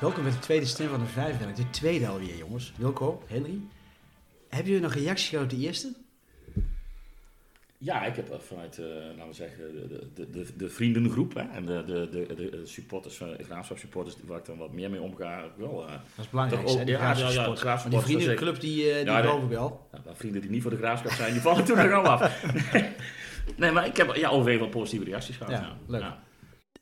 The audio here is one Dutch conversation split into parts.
Welkom met de tweede stem van de vijfwerk. De tweede alweer, jongens. Wilco, Henry. Hebben jullie nog reacties gehad op de eerste? Ja, ik heb vanuit, uh, laten we zeggen, de, de, de, de vriendengroep hè, en de, de, de, de supporters, de graafschap supporters, waar ik dan wat meer mee omga, wel. Uh, dat is belangrijk, hè, de ja, ja, graafschap die vriendenclub, die, uh, die Ja, nee. geloof ik wel. Vrienden die niet voor de graafschap zijn, die vallen toen nog al af. nee, maar ik heb ja, overwegend wel positieve reacties gehad. Ja, Ja, leuk. Ja.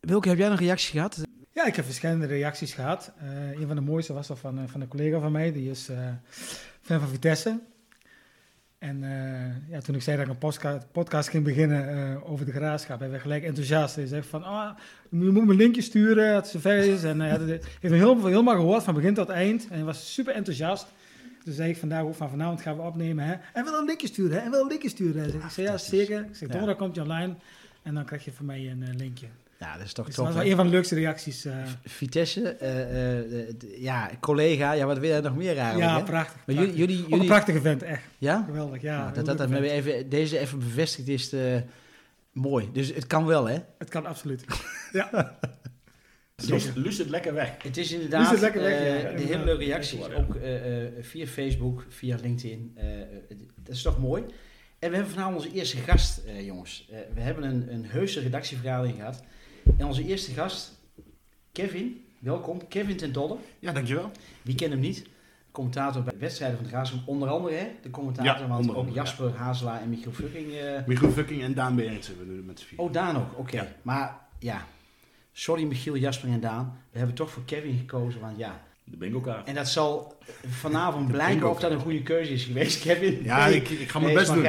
Wilco, heb jij nog reacties gehad? Ja, ik heb verschillende reacties gehad. Eh, een van de mooiste was al van, eh, van een collega van mij, die is eh, fan van Vitesse. En eh, ja, toen ik zei dat ik een podcast ging beginnen eh, over de graafschap, hij werd gelijk enthousiast. Hij zei van, ah, je moet me een linkje sturen het zover is. En hij heeft me heel, helemaal gehoord, van begin tot eind. En hij was super enthousiast. Toen zei ik vandaag ook van vanavond gaan we opnemen. Hè? En wil een linkje sturen, hè? En wil een linkje sturen. Ik zei, ja, zeker. Ik zei, donderdag komt je online. En dan krijg je van mij een eh, linkje. Ja, dat is toch Dus dat top. was hè? wel een van de leukste reacties. eh. Vitesse, eh, eh, ja, collega, ja, wat wil jij nog meer eigenlijk? ja, hè? prachtig. Maar prachtig. jullie, jullie, Ook een jullie prachtige vent, echt. ja? Geweldig, ja. Nou, dat dat, even, deze even bevestigd is, mooi. Dus het kan wel, hè? Het kan absoluut. Lust, lust het lekker weg. Het is inderdaad het lekker weg, eh, ja, de hele leuke reacties. Ja. Ook eh, eh, via Facebook, via LinkedIn. dat is toch mooi. En we hebben vanavond onze eerste gast, eh, jongens. Eh, we hebben een, een heuse redactievergadering gehad. En onze eerste gast, Kevin. Welkom, Kevin ten Dolle. Ja, dankjewel. Wie kent hem niet? Commentator bij wedstrijden van de Graafschap. Onder andere hè, de commentator, Ja, want ook Jasper Hazelaar en Michiel Fucking. eh, Michiel Fucking en Daan Berendsen, we doen het met z'n vier. Oh, Daan ook, oké. Ja. Maar ja, sorry Michiel, Jasper en Daan. We hebben toch voor Kevin gekozen, want ja... De bingo kaart. En dat zal vanavond blijken of dat een goede keuze is geweest, Kevin. Ja, Nee. ik, ik ga mijn Nee, best doen.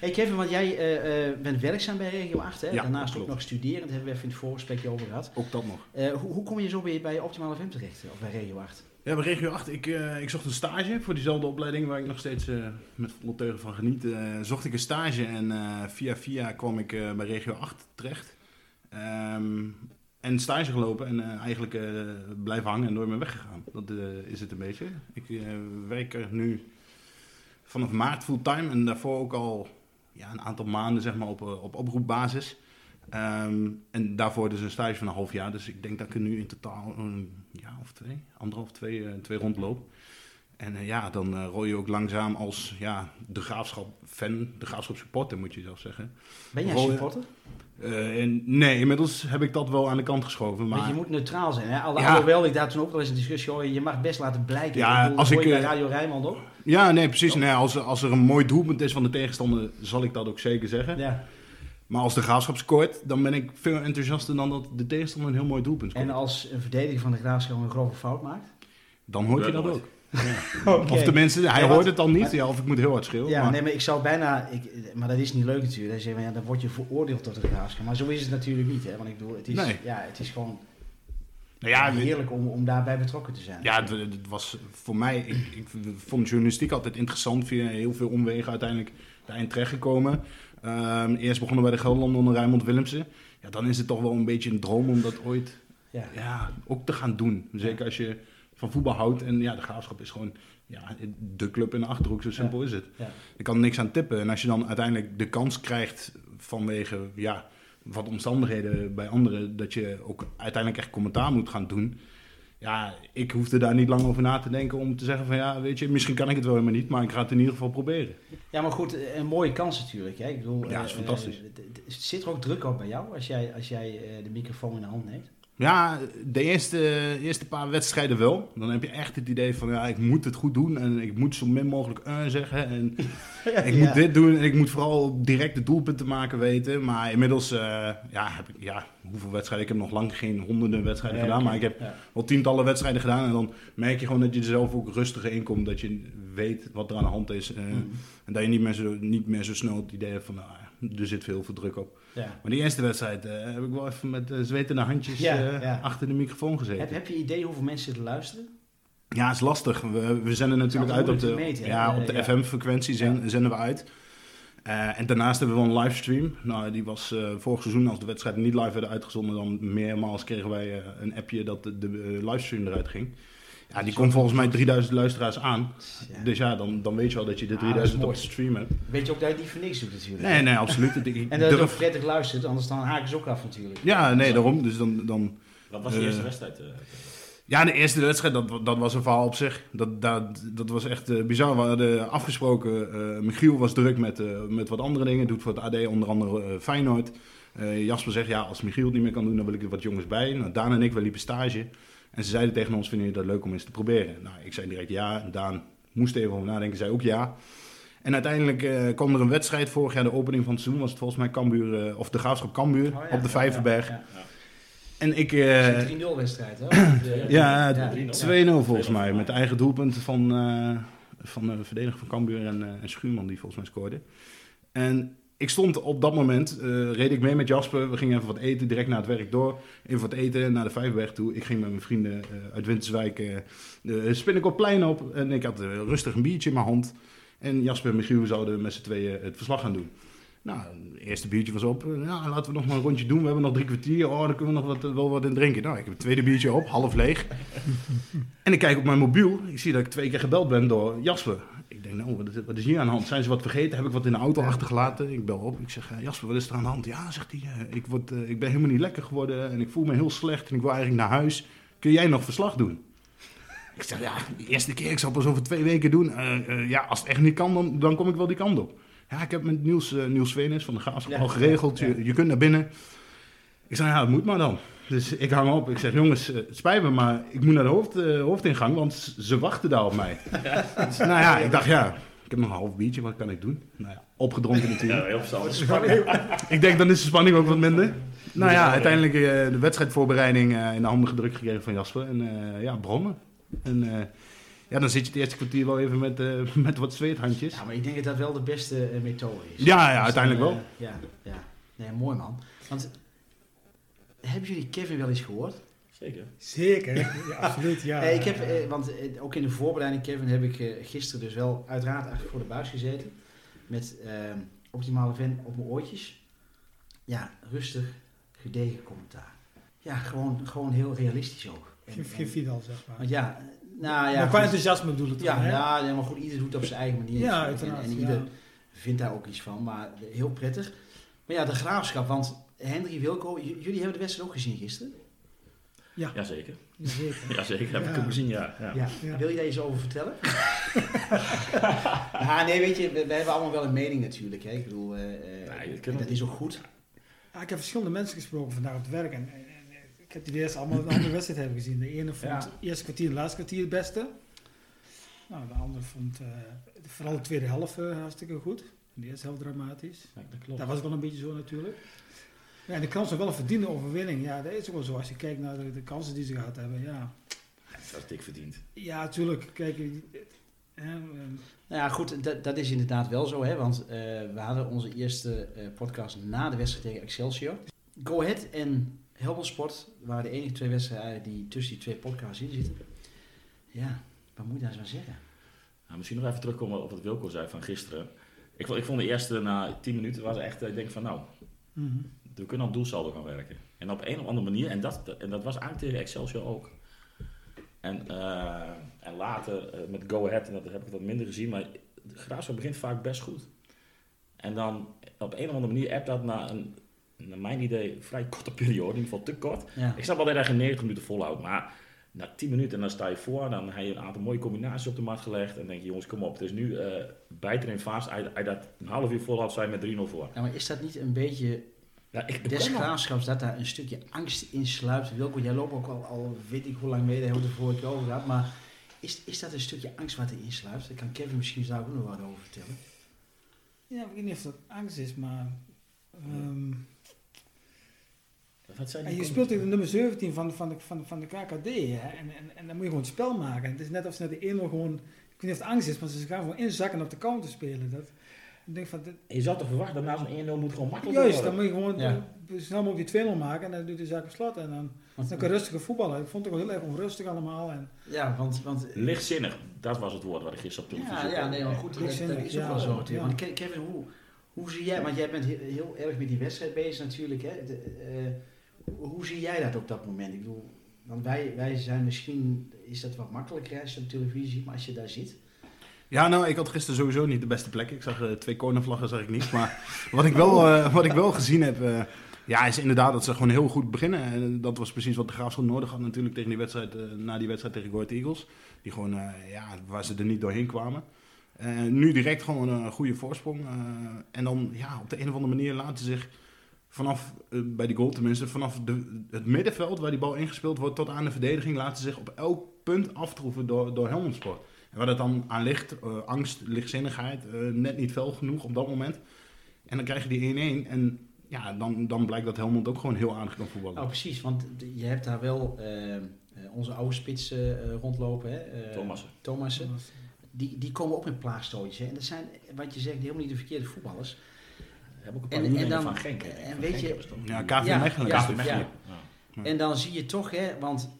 Hey Kevin, want jij eh, eh, bent werkzaam bij Regio 8, hè? Ja, Daarnaast ook nog studerend, daar hebben we even in het voorgesprekje over gehad. Ook dat nog. Eh, hoe, hoe kom je zo bij, bij Optimal FM terecht, of bij Regio 8? Ja, bij Regio 8, ik, eh, ik zocht een stage voor diezelfde opleiding waar ik nog steeds eh, met volle teugen van geniet. eh, zocht ik een stage en eh, via via kwam ik eh, bij Regio 8 terecht. Ehm, en stage gelopen en eh, eigenlijk eh, blijven hangen en nooit meer weggegaan. Dat eh, is het een beetje. Ik werk er nu vanaf maart fulltime en daarvoor ook al ja, een aantal maanden zeg maar, op, op oproepbasis. Ehm, en daarvoor dus een stage van een half jaar. Dus ik denk dat ik er nu in totaal een jaar of twee, anderhalf, twee, twee rondloop. En ja, dan rol je ook langzaam als ja, de graafschap fan, de graafschap supporter moet je zelf zeggen. Ben jij supporter? Eh, en nee, inmiddels heb ik dat wel aan de kant geschoven. Want Maar je moet neutraal zijn, hè? Al, Ja. Alhoewel ik daar toen ook wel eens een discussie hoor, je mag best laten blijken. Ja, bedoel, als ik, je bij eh, Radio Rijnmond ook. ja, nee, precies. Nee, als, als er een mooi doelpunt is van de tegenstander, zal ik dat ook zeker zeggen. Ja. Maar als de graafschap scoort, dan ben ik veel enthousiaster dan dat de tegenstander een heel mooi doelpunt scoort. En als een verdediger van de Graafschap een grove fout maakt? Dan hoort je dat nooit. ook. Oké. Of tenminste, hij hoort het dan niet. maar- Ja, of ik moet heel hard schreeuwen. Ja, maar- nee, maar ik zou bijna... Ik, maar dat is niet leuk natuurlijk. Dan, zeg je, ja, dan word je veroordeeld tot de graafschap. Maar zo is het natuurlijk niet, hè. Want ik bedoel, het is, Nee. ja, het is gewoon nou ja, heerlijk om, om daarbij betrokken te zijn. Ja, het, het was voor mij, ik, ik vond journalistiek altijd interessant, via heel veel omwegen uiteindelijk daarin terechtgekomen. Ehm, eerst begonnen bij de Gelderlanden onder Rijnmond Willemsen. Ja, dan is het toch wel een beetje een droom om dat ooit Ja. ja, ook te gaan doen. Zeker als je van voetbal houdt en ja, de graafschap is gewoon ja, de club in de Achterhoek, zo simpel is het. Ja. Ik kan niks aan tippen. En als je dan uiteindelijk de kans krijgt vanwege ja, wat omstandigheden bij anderen, dat je ook uiteindelijk echt commentaar moet gaan doen. Ja, ik hoefde daar niet lang over na te denken om te zeggen van ja, weet je, misschien kan ik het wel helemaal niet, maar ik ga het in ieder geval proberen. Ja, maar goed, een mooie kans natuurlijk. Hè? Ik bedoel, Ja, is eh, fantastisch. eh, zit er ook druk op bij jou als jij, als jij eh, de microfoon in de hand neemt? Ja, de eerste, eerste paar wedstrijden wel. Dan heb je echt het idee van ja, ik moet het goed doen en ik moet zo min mogelijk eh zeggen. En ik Ja. moet dit doen en ik moet vooral direct de doelpunten maken weten. Maar inmiddels, eh, ja, heb ik, ja, hoeveel wedstrijden? Ik heb nog lang geen honderden wedstrijden gedaan, maar ik heb wel tientallen wedstrijden gedaan. En dan merk je gewoon dat je er zelf ook rustiger in komt. Dat je weet wat er aan de hand is. eh, Mhm. En dat je niet meer, zo, niet meer zo snel het idee hebt van nou, er zit veel druk op. Ja. Maar die eerste wedstrijd eh, heb ik wel even met eh, zwetende handjes Ja, eh, ja. achter de microfoon gezeten. Heb, heb je idee hoeveel mensen er luisteren? Ja, is lastig. We, we zenden natuurlijk uit op de, meten, ja, op de. FM-frequentie zen- zenden we uit. En daarnaast hebben we wel een livestream. Nou, die was vorig seizoen, als de wedstrijden niet live werden uitgezonden, dan meermaals kregen wij een appje dat de, de livestream eruit ging. Ja, die komt volgens mij 3000 luisteraars aan. Ja. Dus ja, dan, dan weet je wel dat je de Ah, dat is 3000 op mooi. de stream hebt. Weet je ook dat je die voor niks doet natuurlijk. Nee, nee, absoluut. Ik- En dat je ook durf... prettig luistert, anders dan haken ze ook af natuurlijk. Ja, nee, daarom. Dus dan, dan, Wat was de Eh, eerste wedstrijd? eh? Ja, de eerste wedstrijd, dat, dat was een verhaal op zich. Dat, dat, dat was echt eh, bizar. We hadden afgesproken, eh, Michiel was druk met, eh, met wat andere dingen. Doet voor het AD onder andere Feyenoord. Eh, Jasper zegt, ja, als Michiel het niet meer kan doen, dan wil ik er wat jongens bij. Nou, Daan en ik, we liepen stage. En ze zeiden tegen ons, vinden jullie dat leuk om eens te proberen? Nou, ik zei direct ja. En Daan moest even over nadenken, zei ook ja. En uiteindelijk eh, kwam er een wedstrijd. Vorig jaar de opening van het seizoen was het volgens mij Cambuur, eh, of de Graafschap Cambuur Oh, ja. op de Vijverberg. Ja, En ik... ja. eh, Het is een 3-0 wedstrijd, hè? ja, Ja. 2-0 volgens mij. Met eigen doelpunt van, van de verdediger van Cambuur en, en Schuurman die volgens mij scoorde. En ik stond op dat moment, eh, reed ik mee met Jasper. We gingen even wat eten, direct na het werk door. Even wat eten, naar de Vijverberg toe. Ik ging met mijn vrienden eh, uit Winterswijk eh de Spinnekoplein op. En ik had rustig een biertje in mijn hand. En Jasper en Michiel zouden met z'n tweeën het verslag gaan doen. Nou, het eerste biertje was op. Nou, laten we nog maar een rondje doen. We hebben nog drie kwartier. Oh, dan kunnen we nog wat, wel wat in drinken. Nou, ik heb het tweede biertje op, half leeg. en ik kijk op mijn mobiel. Ik zie dat ik twee keer gebeld ben door Jasper. Denk, nou, wat is, wat is hier aan de hand? Zijn ze wat vergeten? Heb ik wat in de auto achtergelaten? Ik bel op. Ik zeg, eh, Jasper, wat is er aan de hand? Ja, zegt hij, eh, ik, word, eh, ik ben helemaal niet lekker geworden. En ik voel me heel slecht. En ik wil eigenlijk naar huis. Kun jij nog verslag doen? Ik zeg, ja, de eerste keer. Ik zal pas over twee weken doen. Ja, als het echt niet kan, dan, dan kom ik wel die kant op. Ja, ik heb met Niels, Niels Venus van de Ja. al geregeld. Ja. Je, je kunt naar binnen. Ik zeg, ja, het moet maar dan. Dus ik hang op. Ik zeg, jongens, eh, het spijt me, maar ik moet naar de hoofd, eh, hoofdingang, want ze wachten daar op mij. Dus, nou ja, ik dacht, ja, ik heb nog een half biertje, wat kan ik doen? Nou ja, opgedronken natuurlijk. Ja, heel verstandig. Ik denk, dan is de spanning ook wat minder. Nou ja, uiteindelijk eh, de wedstrijdvoorbereiding eh, in de handen gedrukt gekregen van Jasper. En eh, ja, brommen. En eh, ja, dan zit je het eerste kwartier wel even met, eh, met wat zweethandjes. Ja, maar ik denk dat dat wel de beste eh, methode is. Ja, ja, Dus uiteindelijk dan, wel. ja, ja. Nee, mooi man. Want, hebben jullie Kevin wel eens gehoord? Zeker. Zeker, ja, absoluut. Ja. Ik heb, eh, want eh, ook in de voorbereiding, Kevin, heb ik eh, gisteren dus wel uiteraard achter voor de buis gezeten. Met eh, optimale fan op mijn oortjes. Ja, rustig, gedegen commentaar. Ja, gewoon, gewoon heel realistisch ook. En- Geen- en- Vidal, zeg maar. Want ja, nou ja. maar qua goed. enthousiasme bedoel ik Ja, ja, nee, maar goed, ieder doet het op zijn eigen manier. Ja, En- uiteraard. En, ja. ieder vindt daar ook iets van, maar heel prettig. Maar ja, de graafschap, want Hendrik Wilco, j- jullie hebben de wedstrijd ook gezien gisteren. Jazeker. Zeker. Jazeker, heb ik Ja. hem gezien, ja. ja. Ja. Ja. Wil je daar iets over vertellen? ja, nee, weet je, we, we hebben allemaal wel een mening natuurlijk. Hè? Ik bedoel, eh, eh, Nee, dat is ook goed. Ja, ik heb verschillende mensen gesproken vandaag op het werk. En, en- en ik heb die eerst allemaal een andere wedstrijd hebben gezien. De ene vond Ja. het eerste kwartier en het laatste kwartier het beste. Nou, de andere vond eh, vooral de tweede helft hartstikke goed. En de eerste helft dramatisch. Ja, dat klopt. Dat was wel een beetje zo natuurlijk. Ja, en de kans op wel een verdiende overwinning. Ja, dat is ook wel zo. Als je kijkt naar de, de kansen die ze gehad hebben. Ja, Dat had ik verdiend. ja natuurlijk. Kijk, eh, eh, Nou ja, goed, dat, dat is inderdaad wel zo, hè? want eh, we hadden onze eerste eh, podcast na de wedstrijd tegen Excelsior. Go Ahead en Helmond Sport waren de enige twee wedstrijden die tussen die twee podcasts in zitten. Ja, wat moet je daar eens van zeggen? Nou, misschien nog even terugkomen op wat Wilco zei van gisteren. Ik, vond- ik vond de eerste na 10 minuten was echt, ik denk van nou, mhm. We kunnen aan doelsaldo gaan werken. En op een of andere manier, en dat, en dat was eigenlijk tegen Excelsior ook. En, eh, en later eh, met Go Ahead, en dat heb ik wat minder gezien, maar Graafschap begint vaak best goed. En dan op een of andere manier appt dat na een, naar mijn idee, vrij korte periode, in ieder geval te kort. Ja. Ik snap wel dat hij geen 90 minuten volhoudt, maar na 10 minuten en dan sta je voor, dan heb je een aantal mooie combinaties op de mat gelegd. En denk je, jongens, kom op, het is nu eh bijten in. Hij, hij dat een half uur volhoudt, zijn met 3-0 voor. Ja, maar is dat niet een beetje Ja, ik, ik des graafschaps dat daar een stukje angst in sluipt? Wilco, jij loopt ook al, al weet ik hoe lang mee, daar hebben we het vorige keer over gehad. Maar is, is dat een stukje angst wat erin sluipt? Daar kan Kevin misschien daar ook nog wat over vertellen. Ja, ik weet niet of dat angst is, maar... ehm, Wat zei en die je speelt tegen de nummer 17 van, van, de, van, van de KKD, hè? En, en, en dan moet je gewoon het spel maken. Het is net of ze naar de 1 gewoon... Ik weet niet of het angst is, maar ze gaan gewoon inzakken op de counter spelen. Dat, Ik denk van, dit- Je zou toch verwachten dat na zo'n 1-0 moet gewoon makkelijk juist, dan moet je gewoon Ja. eh, snel mogelijk die 2-0 maken en dan doet de zaak op slot. En dan, Want- dan kan rustige voetballen. Ik vond het ook wel heel erg onrustig allemaal. En, ja, want... want Lichtzinnig, dat was het woord wat ik gisteren op televisie ja, ja, nee, maar goed, dat Lichtzinnig, is ook ja. wel zo natuurlijk. Ja. Want Ke- Kevin, hoe, hoe zie jij, want jij bent heel, heel erg met die wedstrijd bezig natuurlijk, hè? De, eh, hoe zie jij dat op dat moment? Ik bedoel, want wij, wij zijn misschien, is dat wat makkelijker als je op televisie ziet, maar als je daar zit... Ja, nou, ik had gisteren sowieso niet de beste plek. Ik zag eh, twee cornervlaggen, zag ik niet. Maar wat ik wel, eh, wat ik wel gezien heb, eh, ja, is inderdaad dat ze gewoon heel goed beginnen. En dat was precies wat de Graafschap nodig had natuurlijk tegen die wedstrijd, na die wedstrijd tegen Go Ahead Eagles. Die gewoon, ja, waar ze er niet doorheen kwamen. Nu direct gewoon een goede voorsprong. en dan, ja, op de een of andere manier laten ze zich vanaf, bij die goal tenminste, vanaf de, het middenveld waar die bal ingespeeld wordt tot aan de verdediging, laten ze zich op elk punt aftroeven door, door Helmond Sport. En waar dat dan aan ligt, eh, angst, lichtzinnigheid, eh, net niet fel genoeg op dat moment. En dan krijg je die 1-1 en ja, dan, dan blijkt dat Helmond ook gewoon heel aardig kan voetballen. Nou precies, want je hebt daar wel eh, eh, onze oude spits eh, eh, rondlopen, hè? eh, Thomassen. Thomassen. Die, die komen ook met plaagstootjes. Hè? En dat zijn, wat je zegt, helemaal niet de verkeerde voetballers. Heb ook een paar En- dan- van Genk. en Van weet Genk je-? Ja, KV Ja, Mechelen. ja, KV Mechelen. ja. Ja. En dan zie je toch, hè, want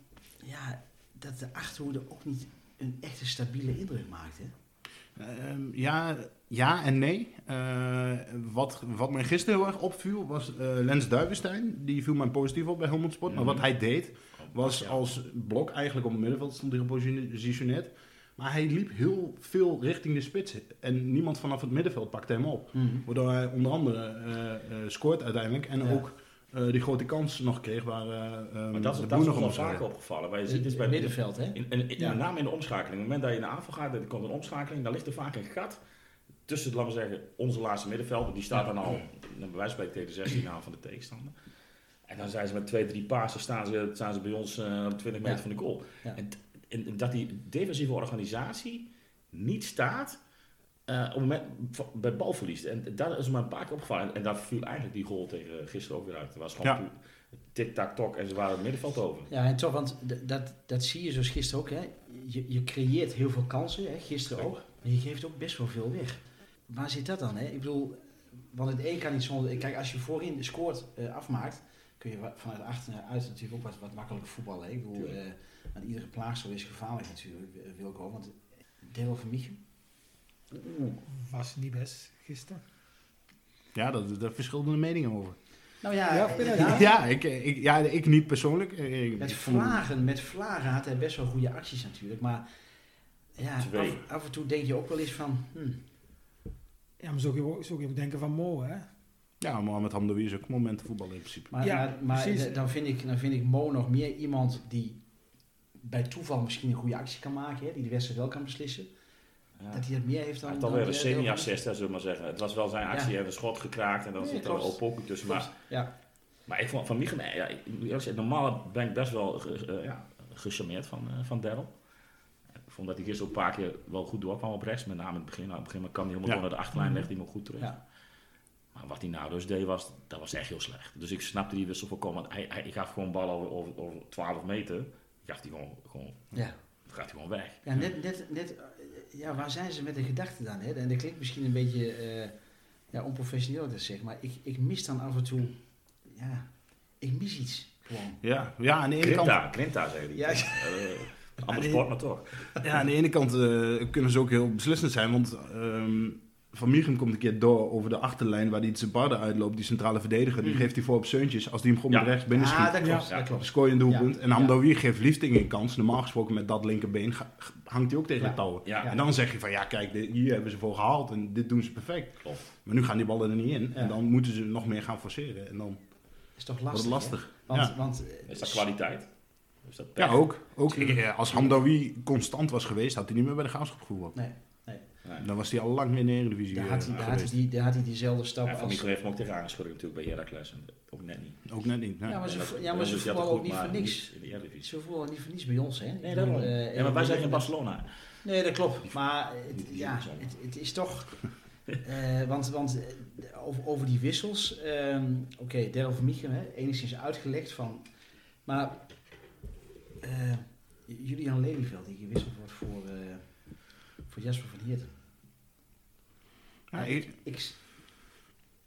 ja, dat de achterhoede ook niet een echte stabiele indruk maakt. Hè? Ehm, ja, ja en nee. Eh, wat, wat mij gisteren heel erg opviel was eh, Lens Duivenstein. Die viel mij positief op bij Helmond Sport. Maar Mhm. wat hij deed was Ja. als blok eigenlijk op het middenveld stond hij gepositioneerd. Maar hij liep heel veel richting de spits. En niemand vanaf het middenveld pakte hem op. Waardoor hij onder andere eh, eh, scoort uiteindelijk. En Ja. ook eh, die grote kans nog kreeg waar eh ehm, Maar dat, de dat is nog vaker opgevallen. Ziet Het dus bij middenveld, hè? In, in, in- Ja. Met name in de omschakeling. Op het moment dat je in de aanval gaat, er komt een omschakeling, dan ligt er vaak een gat tussen, laten we zeggen, onze laatste middenvelder. Die staat dan al, bij wijze van spreken, tegen de 16 aan van de tegenstander. En dan zijn ze met twee, drie pasen, staan ze, staan ze bij ons eh, op 20 meter Ja. van de goal. Ja. En, en dat die defensieve organisatie niet staat eh, op het moment bij balverlies. En dat is me een paar keer opgevallen. En, en daar viel eigenlijk die goal tegen eh, gisteren ook weer uit. Het was gewoon Ja. tik-tak-tok en ze waren het middenveld over. Ja, en toch, want dat, dat zie je zoals gisteren ook. Hè? Je, je creëert heel veel kansen, hè? gisteren ook. Maar je geeft ook best wel veel weg. Waar zit dat dan? Hè? Ik bedoel, want het een kan niet zonder... Kijk, als je voorin scoort, eh, afmaakt, kun je vanuit achter naar uit natuurlijk ook wat, wat makkelijker voetballen. Hè? Ik bedoel, eh, want iedere plaagstoel is gevaarlijk natuurlijk, Wilco. Want Deel van Michiel, was niet best gisteren. Ja, daar, daar verschilden de meningen over. Nou ja, Ja, ik, ik, ja, ik niet persoonlijk. Ik, Met ik vond- vlagen, met vlagen had hij best wel goede acties natuurlijk. Maar ja, af, af en toe denk je ook wel eens van... hmm, Ja, maar zo kun je ook, zo kun je ook denken van Mo, hè. Ja, maar met Hamdoui is ook momenten voetballen in principe. Maar, Ja, maar, maar precies. d- dan, vind ik, dan vind ik Mo nog meer iemand die bij toeval misschien een goede actie kan maken. Hè, die de wedstrijd wel kan beslissen. Ja. Dat hij dat meer heeft dan... Hij had alweer een semi-assist, hè, zullen we maar zeggen. Het was wel zijn actie, Ja. en een schot gekraakt en dan Nee, zit er een Opoku tussen. Maar, Ja, maar ik vond van Michel, ja, ik moet eerlijk zeggen, normaal ben ik best wel eh, ja, gecharmeerd van, eh van Daryl. Ik vond dat hij gisteren ook een paar keer wel goed doorkwam op rechts, met name in het begin. Nou, op een gegeven moment kwam hij helemaal Ja. door naar de achterlijn, Mhm. legde hij hem goed terug. Ja. Maar wat hij nou dus deed, was, dat was echt heel slecht. Dus ik snapte die wissel voorkomen. want Hij, hij gaf gewoon bal over, over, over 12 meter, gaf hij gewoon, gewoon, ja. gaat hij gewoon weg. ja net, net, net, ja, waar zijn ze met de gedachte dan? Hè? En dat klinkt misschien een beetje eh, ja, onprofessioneel dat zeg, maar ik, ik mis dan af en toe... Ja, ik mis iets gewoon. Ja, ja aan de ene kant, Grinta, zei hij. Ja. Eh, ander sport, maar toch. ja, aan de ene kant eh, kunnen ze ook heel beslissend zijn. Want ehm, Van Michum komt een keer door over de achterlijn waar die Zebarde uitloopt. Die centrale verdediger. Die Mhm. geeft hij voor op Seuntjes. Als die hem gewoon Ja. rechts binnen schiet. Ah, dat klopt, Ja. dat klopt. Scoor je een doelpunt. Ja. En Hamdoui geeft Liefding een kans. Normaal gesproken met dat linkerbeen hangt hij ook tegen Ja. het touw. Ja, En dan zeg je van ja, kijk, hier hebben ze voor gehaald en dit doen ze perfect. klopt. Maar nu gaan die ballen er niet in. Ja. En dan moeten ze nog meer gaan forceren. En dan is toch wordt lastig, het hè? lastig. Want, Ja. want Is dat kwaliteit? Is dat Ja, ook. ook eh, als Hamdawi constant was geweest, had hij niet meer bij de graafschap gevoetbald. Nee, Nee. Dan was hij al lang meer in de Eredivisie daar eh, had, hij, daar, had hij die, daar had hij diezelfde stap Ja, van als... Michel heeft hem ook tegen aangeschud natuurlijk bij Heracles. En ook net niet. Ook net niet. nee. Ja, maar ze, ja, maar ze ja, voetballen ook niet voor niks. in de Eredivisie. Ze voetballen niet voor niets bij ons, hè? Nee, bedoel, daarom. eh, Ja, maar wij eh, zijn in Barcelona. Nee, dat klopt. Maar het, ja, het, het is toch... eh, want want over, over die wissels... ehm, Oké, okay, Daryl van Michel, hè, enigszins uitgelegd van... Maar eh, Julian Lelyveld die gewisseld wordt voor, eh, voor Jasper van Heerten. Ja, ik- ik,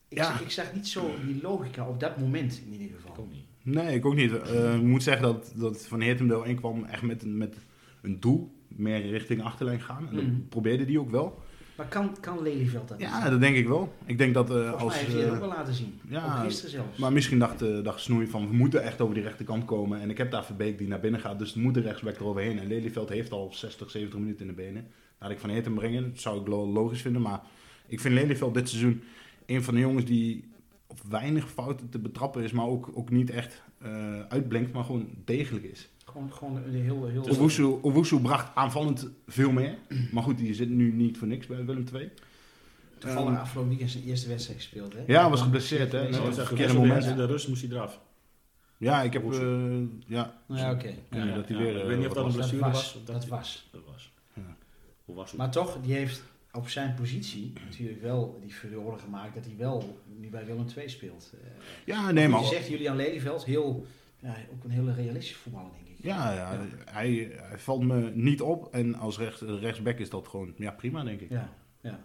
ik, zag niet zo die logica op dat moment in ieder Ik geval. ook niet. Nee, ik ook niet. Eh, ik moet zeggen dat, dat Van Heertendeel inkwam echt met, een- met een doel. Meer richting achterlijn gaan. En dat Mm. probeerde die ook wel. Maar kan, kan Lelyveld dat Ja, niet? dat denk ik wel. Ik denk dat eh, als... mij heeft hij dat eh, ook wel laten zien. ja, ook gisteren zelfs. maar misschien dacht, eh dacht Snoei van we moeten echt over die rechterkant komen. En ik heb daar Verbeek die naar binnen gaat. Dus er moet een rechtsback eroverheen. En Lelyveld heeft al 60, 70 minuten in de benen. Laat ik Van Heerten brengen. Dat zou ik lo- logisch vinden. Maar ik vind Lelyveld dit seizoen een van de jongens die op weinig fouten te betrappen is. Maar ook, ook niet echt eh, uitblinkt. Maar gewoon degelijk is. Gewoon, gewoon een heel... heel Owusu, Owusu bracht aanvallend veel meer. Maar goed, die zit nu niet voor niks bij Willem II. Toevallig Ehm, afgelopen weekend zijn eerste wedstrijd gespeeld. Hè? Ja, was geblesseerd, hè? Het verkeerde moment. In de rust moest hij eraf. Ja, ik heb... Eh, ja, Nou ja, oké. Ja, Ja, dat hij ja, weer, ik eh, weet niet of dat een blessure was. was. Dat was. Dat was. Ja. Hoe was het? Maar toch, die heeft op zijn positie natuurlijk wel die furore gemaakt dat hij wel nu bij Willem II speelt. Eh, ja, nee, maar... Je zegt Julian Lelyveld, heel, ja, ook een hele realistische voetballer, denk ik. Ja, ja, Hij, hij valt me niet op. En als rechts, rechtsback is dat gewoon ja, prima, denk ik. Ja, ja.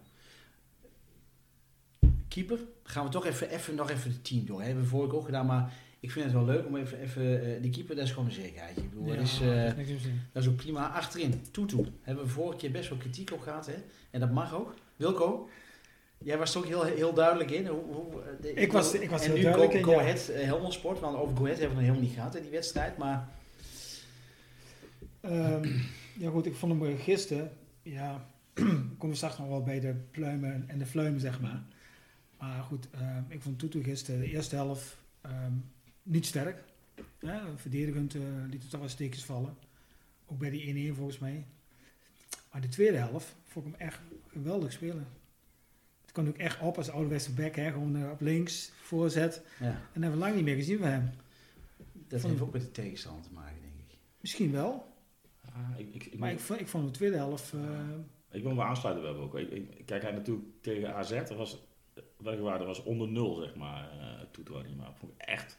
Keeper, gaan we toch even, even nog even het team door. Hebben we vorige ook gedaan, maar ik vind het wel leuk om even, even eh, die keeper, dat is gewoon een zekerheid. Ik bedoel, Ja, dat, is, dat eh, is dat is ook prima. Achterin, Tutu, hebben we vorige keer best wel kritiek op gehad, hè? En dat mag ook. Wilco, jij was er ook heel, heel duidelijk in. Hoe, hoe, eh, de- Ik was- ik was en heel nu duidelijk Go, in, Go ja. Ahead, eh, Helmond Sport, want over Go Ahead hebben we nog helemaal niet gehad in die wedstrijd, maar... Ehm, ja goed, ik vond hem gisteren, ja, komen we straks nog wel bij de pluimen en de fluimen, zeg maar. Maar goed, ehm, ik vond Tutu gisteren de eerste helft ehm, niet sterk. Ja, verdedigend eh, liet het toch wel steekjes vallen. Ook bij die 1-1 volgens mij. Maar de tweede helft vond ik hem echt geweldig spelen. Het kwam ook echt op als ouderwetse back, hè, gewoon eh, op links, voorzet. Ja, En dat hebben we lang niet meer gezien van hem. dat Vond- heeft ook met de tegenstander te maken, denk ik. Misschien wel, Ah, ik, ik, ik, maar ik, vond- ik vond de tweede helft... eh, ik wil me aansluiten bij ook. Ik, ik, kijk, hij natuurlijk tegen AZ, dat was, dat was onder nul, zeg maar, uh, Maar vond ik echt...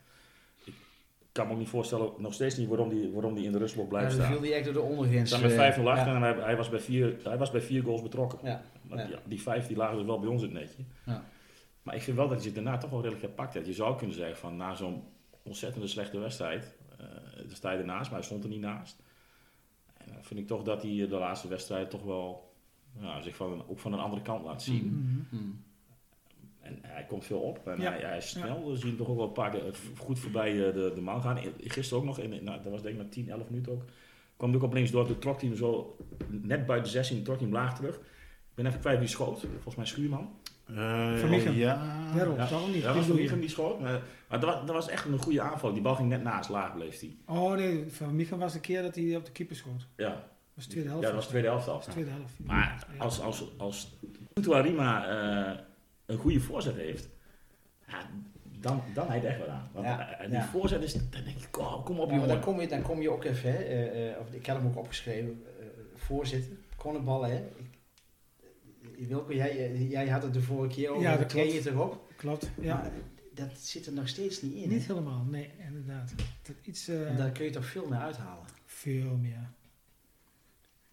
Ik kan me ook niet voorstellen, nog steeds niet, waarom die, waarom die in de rustblok blijft Ja, dan staan. viel hij echt door de ondergrens. Staan met 5-0 eh, achter ja. en hij, hij, was bij vier, hij was bij vier goals betrokken. Ja, Maar ja. die, die vijf die lagen dus wel bij ons in het netje. Ja. Maar ik vind wel dat hij zich daarna toch wel redelijk gepakt heeft. Je zou kunnen zeggen van na zo'n ontzettende slechte wedstrijd, eh daar sta je ernaast, maar hij stond er niet naast. En dan vind ik toch dat hij de laatste wedstrijd toch wel ja, zich van, ook van een andere kant laat zien. mhm. Hmm. En hij komt veel op en Ja. hij, hij is snel. We zien toch ook wel een paar keer goed voorbij eh, de, de man gaan. Gisteren ook nog, in, nou, dat was denk ik na 10, 11 minuten ook. Kwam hij ook op links door, toen trok hij hem zo net buiten de 16, trok hij hem laag terug. Ik ben even kwijt wie schoot, volgens mij Schuurman. Eh, Van. Ja. Ja. toch niet? Ja, was Van. Michel die schoot. Maar, maar dat, was, dat was echt een goede aanval. Die bal ging net naast, laag bleef hij. Oh nee, van Micha was de keer dat hij op de keeper schoot. Ja, Dat was de tweede ja helft. dat was de tweede helft. Dat de tweede helft. Maar Ja. als, als, als eh een goede voorzet heeft, ja, dan, dan hij echt wel aan. Want Ja, eh, die ja. voorzet is, dan denk ik, oh, kom op Ja, jongen. dan kom, je, dan kom je ook even, hè, eh, eh, of ik had hem ook opgeschreven, eh, voorzitter, ballen, hè. Ik, Wilco, jij, jij had het de vorige keer over, Ja, dat train je klopt. het erop. Klopt, ja. Maar dat zit er nog steeds niet in. Niet hè. helemaal, nee, inderdaad. Dat iets eh, En daar kun je toch veel meer uithalen. veel meer.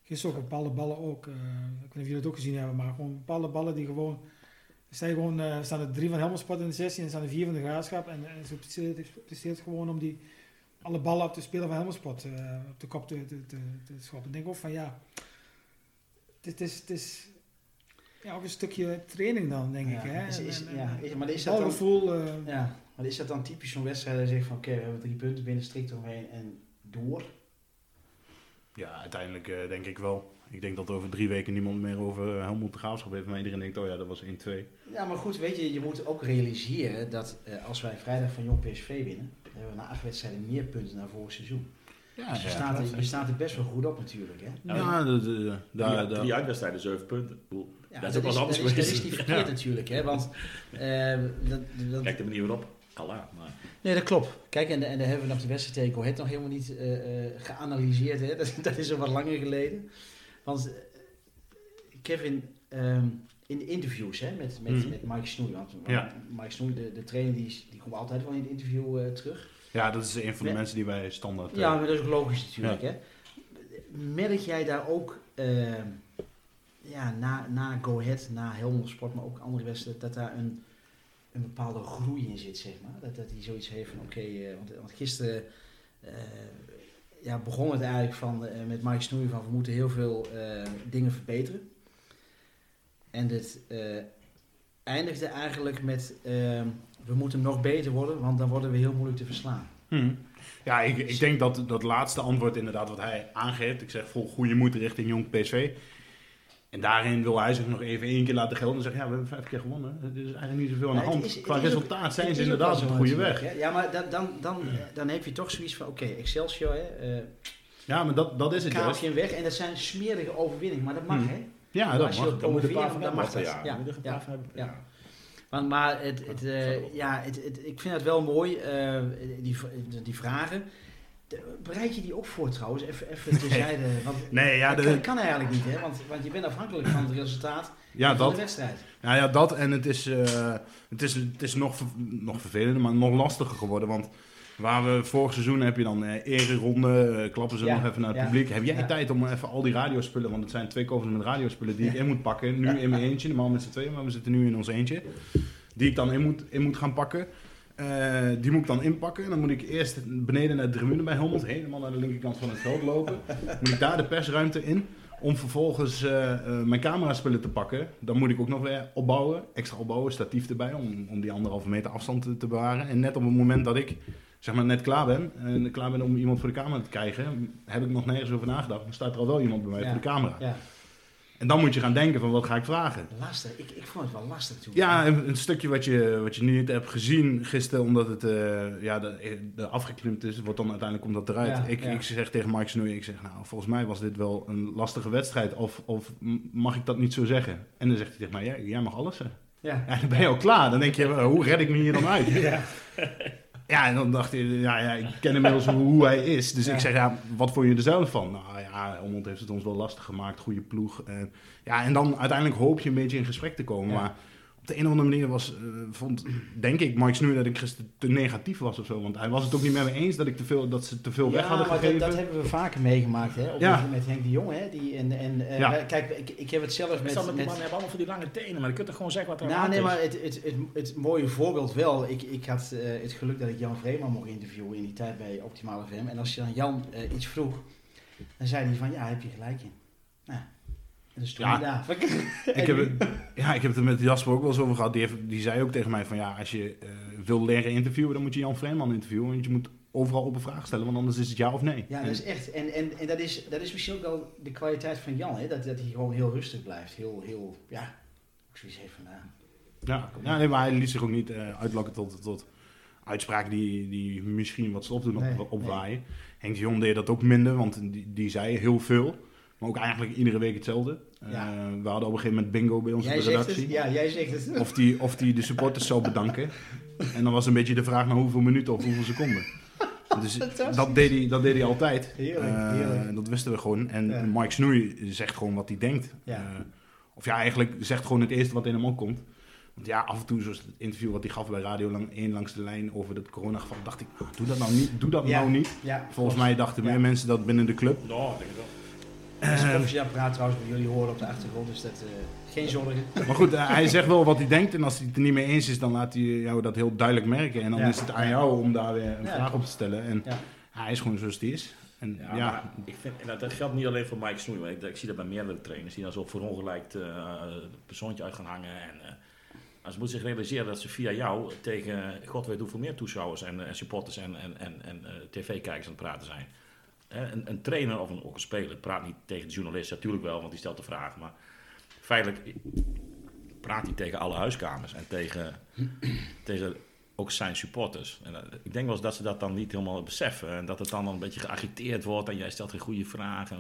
Gisteren ook bepaalde ballen ook. eh, ik weet niet of jullie het ook gezien hebben, maar gewoon bepaalde ballen die gewoon... Er staan, gewoon, eh, er staan er drie van Helmelsport in de 16 en er staan er vier van de Graafschap. En, en ze presteert, gewoon om die alle ballen op de speler van Helmelsport eh, op de kop te, te, te, te schoppen. Ik denk ook van ja, het is, het is ja, ook een stukje training dan, denk Ja, ik. Hè? is- is- En- en- ja, is- maar is dat dan- eh, Ja, maar is dat dan typisch zo'n wedstrijd dat je zegt van oké, we hebben drie punten binnen, strikt eromheen en door? Ja, uiteindelijk eh, denk ik wel. Ik denk dat over drie weken niemand meer over eh, Helmond de Graafschap heeft. Maar iedereen denkt, oh ja, dat was 1-2. Ja, maar goed, weet je, je moet ook realiseren dat eh, als wij vrijdag van Jong PSV winnen, dan hebben we na acht wedstrijden meer punten dan vorig seizoen. Ja, Dus je, staat er, je staat er best wel goed op natuurlijk. Hè? Ja, daar- drie uitwedstrijden, zeven punten. Ja, dat is ook wel anders is, dat, is, geweest. dat is niet verkeerd natuurlijk, hè? want eh, dat, dat, Kijk de manier waarop. Allah, maar Nee, dat klopt. Kijk, en, en daar hebben we nog de wedstrijd tegen nog helemaal niet eh, eh, geanalyseerd. Hè? Dat, dat is al wat langer geleden. Want eh, Kevin, ehm, in de interviews hè, met, met, Mhm. met Mike Snoei, want Ja. Mike Snoei, de, de trainer, die, die komt altijd wel in het interview eh, terug. ja, dat is een van de mensen die wij standaard... eh, Ja, maar dat is ook logisch natuurlijk. Hè? Merk jij daar ook ehm, ja, na, na Go Ahead, na Helmond Sport, maar ook andere wedstrijden, dat daar een, een bepaalde groei in zit, zeg maar. Dat, dat hij zoiets heeft van, oké, eh, want, want gisteren eh, ja, begon het eigenlijk van, eh, met Mike Snoei van, we moeten heel veel eh, dingen verbeteren. En dit eh, eindigde eigenlijk met, eh, we moeten nog beter worden, want dan worden we heel moeilijk te verslaan. Hm. Ja, ik, ik denk dat dat laatste antwoord inderdaad wat hij aangeeft. Ik zeg vol goede moed richting jong PSV. En daarin wil hij zich nog even één keer laten gelden en zeggen, ja, we hebben vijf keer gewonnen. Er is eigenlijk niet zoveel aan de het hand. is- het Qua ook- resultaat zijn Het ze inderdaad op de goede weg. Ja, maar dan, dan, dan, eh, dan heb je toch zoiets van, oké, Excelsior, hè, eh, Ja, maar dat, dat is het juist. Kaapje weg. En dat zijn smerige overwinningen, maar dat mag, Hmm. hè. Ja, Maar dat als je mag. dat Dan moet je een promoveren, paar van dan mag dat. Ja, Ja, ja. Ja. Maar, maar het, het, Ja, eh, dat ja, het, het, ik vind het wel mooi, eh, die, die vragen. Bereid je die ook voor trouwens? Even, even terzijde. Want Nee, ja, dat de- kan, kan eigenlijk niet, hè? Want, want je bent afhankelijk van het resultaat Ja, van dat. de wedstrijd. Ja, ja, dat. En het is, eh, het is, het is nog, nog vervelender, maar nog lastiger geworden. Want waar we vorig seizoen heb je dan eh ereronde, eh, klappen ze Ja, nog even naar het ja, publiek. Heb jij tijd om even al die radiospullen, want het zijn twee kofers met radiospullen die ik in moet pakken. Nu in mijn eentje, normaal met z'n tweeën, maar we zitten nu in ons eentje. Die ik dan in moet, in moet gaan pakken. Eh, die moet ik dan inpakken. En dan moet ik eerst beneden naar de tribune bij Helmond, helemaal naar de linkerkant van het veld lopen. moet ik daar de persruimte in. Om vervolgens eh, eh, mijn cameraspullen te pakken. Dan moet ik ook nog weer opbouwen. Extra opbouwen, statief erbij. Om, om die anderhalve meter afstand te, te bewaren. En net op het moment dat ik zeg maar net klaar ben. En klaar ben om iemand voor de camera te krijgen. Heb ik nog nergens over nagedacht. Dan staat er al wel iemand bij mij Ja. voor de camera. Ja, En dan moet je gaan denken van wat ga ik vragen. lastig. Ik, ik vond het wel lastig toen. Ja, een, een stukje wat je, wat je niet hebt gezien gisteren, omdat het eh, ja, de, de afgeklimd is, wordt dan uiteindelijk komt dat eruit. Ja, ik, ja. ik zeg tegen Mike Snoei, ik zeg nou, volgens mij was dit wel een lastige wedstrijd, of, of mag ik dat niet zo zeggen? En dan zegt hij tegen mij, ja, jij mag alles zeggen. Ja. Ja, dan ben je al klaar. Dan denk je, "Wel, hoe red ik me hier dan uit? Ja. Ja, en dan dacht hij, ja, ja ik ken inmiddels hoe, hij is. Dus Ja. ik zeg, ja, wat vond je er zelf van? Nou ja, Helmond heeft het ons wel lastig gemaakt, goede ploeg. En, ja, en dan uiteindelijk hoop je een beetje in gesprek te komen. Ja. Maar op de een of andere manier was, eh, vond, denk ik, Mike Snoei dat ik gisteren te negatief was of zo. Want hij was het ook niet met me eens dat, ik te veel, dat ze te veel weg hadden maar gegeven. dat, dat hebben we vaker meegemaakt, hè? Ja. met, Henk de Jong, hè? Die, en, en, eh, Ja. Kijk, ik, ik heb het zelf Met, met... met, die met mannen hebben allemaal voor die lange tenen, maar je kunt toch gewoon zeggen wat er aan de nou, hand nee, is. maar het, het, het, het mooie voorbeeld wel. Ik, ik had eh, het geluk dat ik Jan Vreeman mocht interviewen in die tijd bij Optimale FM. En als je dan Jan iets vroeg, dan zei hij van, ja, heb je gelijk in. Nou, Ja. Ik heb, het, ja, ik heb het er met Jasper ook wel eens over gehad. Die, heeft, die zei ook tegen mij van ja, als je eh, wil leren interviewen, dan moet je Jan Vreeman interviewen. Want je moet overal open vragen stellen, want anders is het ja of nee. Ja, dat is echt. En, en, en dat, is, dat is misschien ook wel de kwaliteit van Jan, hè? Dat, dat hij gewoon heel rustig blijft. Heel, heel, ja, ik zoiets heeft van, nou, Ja, ja nee, maar hij liet zich ook niet eh, uitlokken tot, tot uitspraken die, die misschien wat stof doen op, Nee, opwaaien. Henk de Jong deed dat ook minder, want die, die zei heel veel. Maar ook eigenlijk iedere week hetzelfde. Eh, Ja. we hadden op een gegeven moment bingo bij ons jij op de zegt redactie. het. Ja, jij zegt het. Of die, of die de supporters zou bedanken. En dan was een beetje de vraag naar hoeveel minuten of hoeveel seconden. Dus dat deed, hij, dat deed hij altijd. Heerlijk, Eh. Dat wisten we gewoon. En Ja. Mike Snoei zegt gewoon wat hij denkt. Ja. Eh, of ja, eigenlijk zegt gewoon het eerste wat in hem opkomt. Want ja, af en toe, zoals het interview wat hij gaf bij Radio lang, 1 langs de lijn over het coronageval, dacht ik, ah, doe dat nou niet. Doe dat Ja. nou niet. Ja, Volgens mij dachten Ja. meer mensen dat binnen de club. Ik denk wel. Een professioneel praat trouwens, wat jullie horen op de achtergrond, dus dat, eh, geen zorgen. Maar goed, eh, hij zegt wel wat hij denkt. En als hij het er niet mee eens is, dan laat hij jou dat heel duidelijk merken. En dan Ja. is het aan jou om daar weer een Ja, vraag op te stellen. En Ja. hij is gewoon zoals hij is. En Ja, ik vind, en dat, dat geldt niet alleen voor Mike Snoei, maar ik, ik zie dat bij meerdere trainers die dan zo verongelijkt eh persoontje uit gaan hangen. En, eh, maar ze moeten zich realiseren dat ze via jou tegen god weet hoeveel meer toeschouwers en, eh, en supporters en, en, en, en eh, tv-kijkers aan het praten zijn. Een, een trainer of een, ook een speler praat niet tegen de journalist, natuurlijk wel, want die stelt de vraag. Maar feitelijk praat hij tegen alle huiskamers en tegen, tegen ook zijn supporters. En, eh, ik denk wel eens dat ze dat dan niet helemaal beseffen. En dat het dan een beetje geagiteerd wordt en jij stelt geen goede vragen.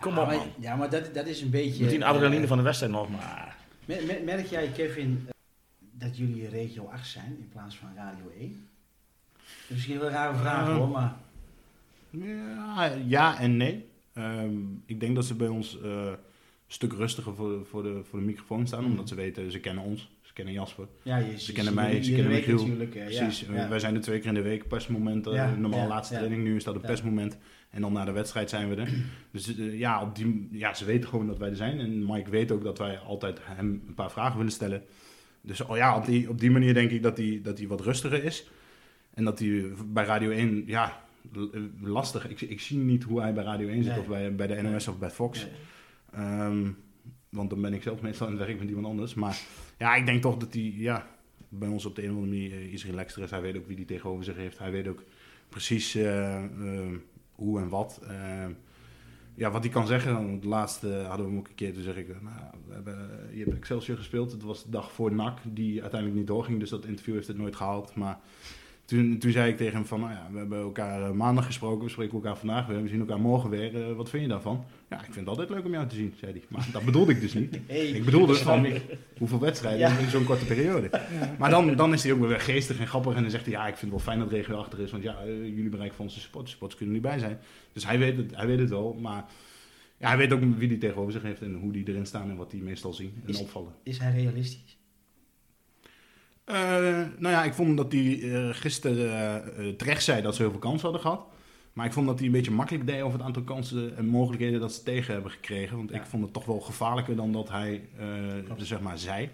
Kom ja, op maar, man. Ja, maar dat, dat is een beetje... Die adrenaline eh, van de wedstrijd nog, maar... mer- mer- Merk jij, Kevin, eh, dat jullie regio 8 zijn in plaats van radio 1? Dat is misschien wel een rare vraag Eh, hoor, maar... ja, ja en nee. Ehm, ik denk dat ze bij ons eh, stuk rustiger voor, voor, de, voor de microfoon staan. Mm. Omdat ze weten, ze kennen ons, ze kennen Jasper. Ja, je, Ze kennen mij, ze kennen Michiel. eh, ja, Precies, ja. wij zijn er twee keer in de week, persmoment, eh, Ja, normaal laatste training, nu is dat een persmoment. En dan na de wedstrijd zijn we er. Dus eh, ja, op die, ja, ze weten gewoon dat wij er zijn. En Mike weet ook dat wij altijd hem een paar vragen willen stellen. Dus oh ja, op die, op die manier denk ik dat hij dat wat rustiger is. En dat hij bij Radio 1, ja, eh, lastig. Ik, ik zie niet hoe hij bij Radio 1 zit Nee. of bij, bij de NOS of bij Fox. Nee. Ehm, want dan ben ik zelf meestal aan het werk met iemand anders. Maar ja, ik denk toch dat hij ja, bij ons op de een of andere manier eh, iets relaxter is. Hij weet ook wie hij tegenover zich heeft. Hij weet ook precies eh, eh, hoe en wat. Eh, ja, wat hij kan zeggen. Want laatst eh, hadden we hem ook een keer. Toen zeg ik, nou, we hebben, je hebt Excelsior gespeeld. Het was de dag voor NAC die uiteindelijk niet doorging. Dus dat interview heeft het nooit gehaald. Maar toen, toen zei ik tegen hem van, nou ja, we hebben elkaar eh, maandag gesproken. We spreken elkaar vandaag weer. We zien elkaar morgen weer. Eh, wat vind je daarvan? Ja, ik vind het altijd leuk om jou te zien, zei hij. Maar dat bedoelde ik dus niet. Hey, Ik bedoelde dat van hoeveel wedstrijden Ja. in zo'n korte periode. Ja. Maar dan, dan is hij ook weer geestig en grappig. En dan zegt hij, ja, ik vind het wel fijn dat regio achter is. Want ja, eh, jullie bereiken van onze supporters. Supporters kunnen er niet bij zijn. Dus hij weet het, hij weet het wel. Maar ja, hij weet ook wie hij tegenover zich heeft. En hoe die erin staan en wat die meestal zien en Is- opvallen. Is hij realistisch? Eh, nou ja, ik vond dat hij eh, gisteren eh, terecht zei dat ze heel veel kansen hadden gehad. Maar ik vond dat hij een beetje makkelijk deed over het aantal kansen en mogelijkheden dat ze tegen hebben gekregen. Want Ja. ik vond het toch wel gevaarlijker dan dat hij zeg maar zei.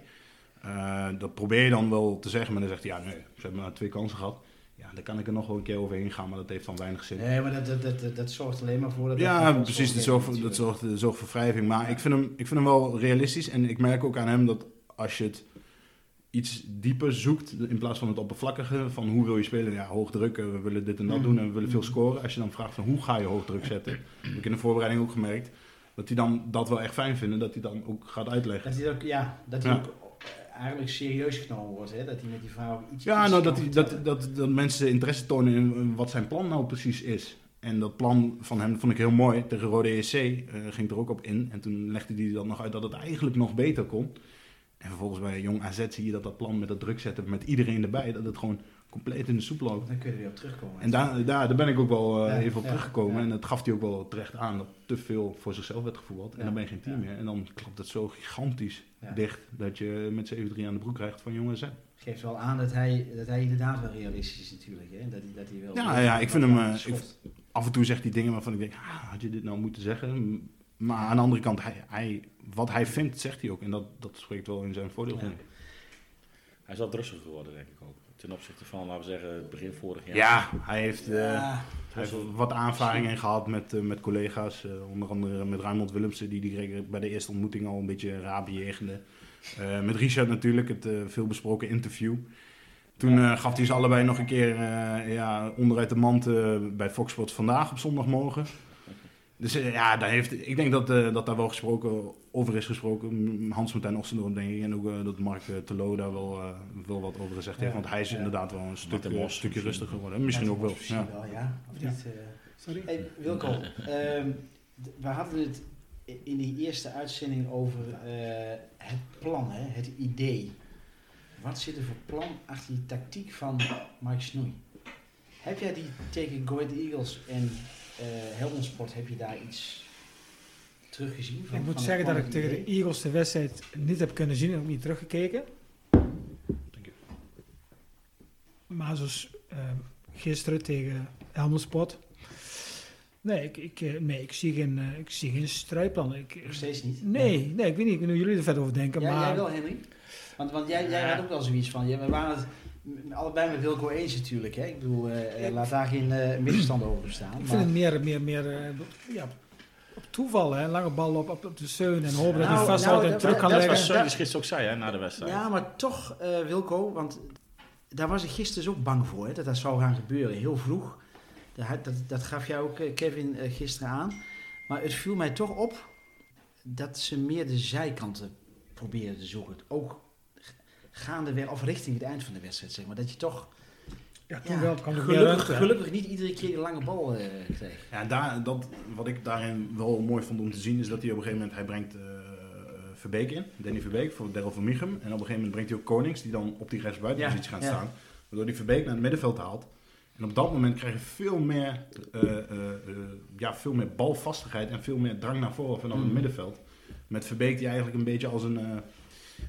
Dat probeer je dan wel te zeggen, maar dan zegt hij ja nee, ze hebben maar twee kansen gehad. Ja, daar kan ik er nog wel een keer overheen gaan, maar dat heeft dan weinig zin. Nee, maar dat, dat, dat, zorgt alleen maar voor dat... Ja, dat precies. Dat zorgt, voor, dat zorgt, dat zorgt voor wrijving. Maar ik, vind hem, ik vind hem wel realistisch. En ik merk ook aan hem dat als je het iets dieper zoekt, in plaats van het oppervlakkige, van hoe wil je spelen? Ja, hoog druk, eh, we willen dit en dat Mm. doen en we willen veel scoren. Als je dan vraagt van hoe ga je hoog druk zetten, heb ik in de voorbereiding ook gemerkt, dat hij dan dat wel echt fijn vindt. Dat hij dan ook gaat uitleggen. Dat hij ook, ja, dat hij Ja. ook eigenlijk serieus genomen wordt, hè? Dat hij met die vrouw iets Ja, iets nou, dat, hij, vertellen. dat, dat, dat mensen interesse tonen in wat zijn plan nou precies is. En dat plan van hem vond ik heel mooi. Tegen Rode EC eh, ging er ook op in. En toen legde hij dan nog uit dat het eigenlijk nog beter kon. En vervolgens bij Jong AZ zie je dat dat plan met dat druk zetten met iedereen erbij, dat het gewoon compleet in de soep loopt. Dan kun je er weer op terugkomen. En daar, daar, daar ben ik ook wel eh, even op teruggekomen. En dat gaf hij ook wel terecht aan, dat te veel voor zichzelf werd gevoetbald. En dan ben je geen team meer. En dan klopt het zo gigantisch dicht dat je met 7-3 aan de broek krijgt van Jong AZ. geeft wel aan dat hij, dat hij inderdaad wel realistisch is natuurlijk. Hè? Dat, hij, dat hij wel Ja, ja, ik vind hem, eh, af en toe zegt hij dingen waarvan ik denk, ah, had je dit nou moeten zeggen? Maar aan de andere kant, hij, hij, wat hij vindt, zegt hij ook. En dat, dat spreekt wel in zijn voordeel, Ja. Hij is wat rustiger geworden, denk ik ook. Ten opzichte van, laten we zeggen, begin vorig jaar. Ja, hij heeft, eh, hij heeft wat aanvaringen gehad met, eh, met collega's. eh, onder andere met Raymond Willemsen, die die bij de eerste ontmoeting al een beetje raar bejegende. Eh, met Richard natuurlijk, het veelbesproken interview. Toen gaf hij ze allebei nog een keer eh, ja, onderuit de mand eh, bij Fox Sports vandaag op zondagmorgen. Dus eh, ja, daar heeft, ik denk dat, eh, dat daar wel gesproken, over is gesproken. Hans Martijn Ossendorp denk ik. En ook eh, dat Mark uh, Telo daar wel, wel wat over gezegd heeft. Ja, Want hij is ja. inderdaad wel een stuk, Mos stukje rustiger geworden. Misschien ook wel. Misschien Ja. wel, ja. Of Ja. niet? eh. Sorry. Hey, Wilco, ehm, we hadden het in die eerste uitzending over eh, het plan, hè, het idee. Wat zit er voor plan achter die tactiek van Mike Snoei? Heb jij die tegen Go Ahead Eagles en eh Helmond Sport, heb je daar iets teruggezien? Van, Ik moet van zeggen dat ik tegen de? Eagles de wedstrijd niet heb kunnen zien en ook niet teruggekeken. Dank je. Maar zoals ehm, gisteren tegen Helmond Sport. Nee, ik, ik, eh, nee, ik zie geen, eh, ik zie geen strijdplan. Ik, Nog steeds niet? nee, nee, ik weet niet ik weet niet hoe jullie er verder over denken. Ja, maar jij wel, Henry? Want, want jij, jij had ook wel zoiets van, ja, we waren het allebei met Wilco eens natuurlijk. Hè? Ik bedoel, eh, eh, laat daar geen middenstand over bestaan. ik maar- vind het meer, meer, meer ja, op toeval. Hè? Lange bal op, op, op de steun en hopen dat Nou, hij vasthoudt nou, en dat- terug kan dat Dat leggen. was gisteren ook zei, hè, na de wedstrijd. Ja, maar toch, eh, Wilco, want daar was ik gisteren ook bang voor, hè, dat dat zou gaan gebeuren, heel vroeg. Dat, dat, dat gaf jij ook, Kevin, gisteren aan. Maar het viel mij toch op dat ze meer de zijkanten proberen te zoeken. Ook gaandeweg, of richting het eind van de wedstrijd, zeg maar. Dat je toch Ja, toen ja, wel kwam gelukkig, niet iedere keer die lange bal eh, kreeg. Ja, daar, dat, wat ik daarin wel mooi vond om te zien, is dat hij op een gegeven moment, hij brengt eh, Verbeek in, Danny Verbeek voor Daryl van Michem. En op een gegeven moment brengt hij ook Konings, die dan op die rechtsbuitenpositie Ja, gaat ja. staan. Waardoor hij Verbeek naar het middenveld haalt. En op dat moment krijg je veel meer, eh, eh, eh, ja, veel meer balvastigheid en veel meer drang naar voren vanaf het Mm. middenveld. Met Verbeek die eigenlijk een beetje als een...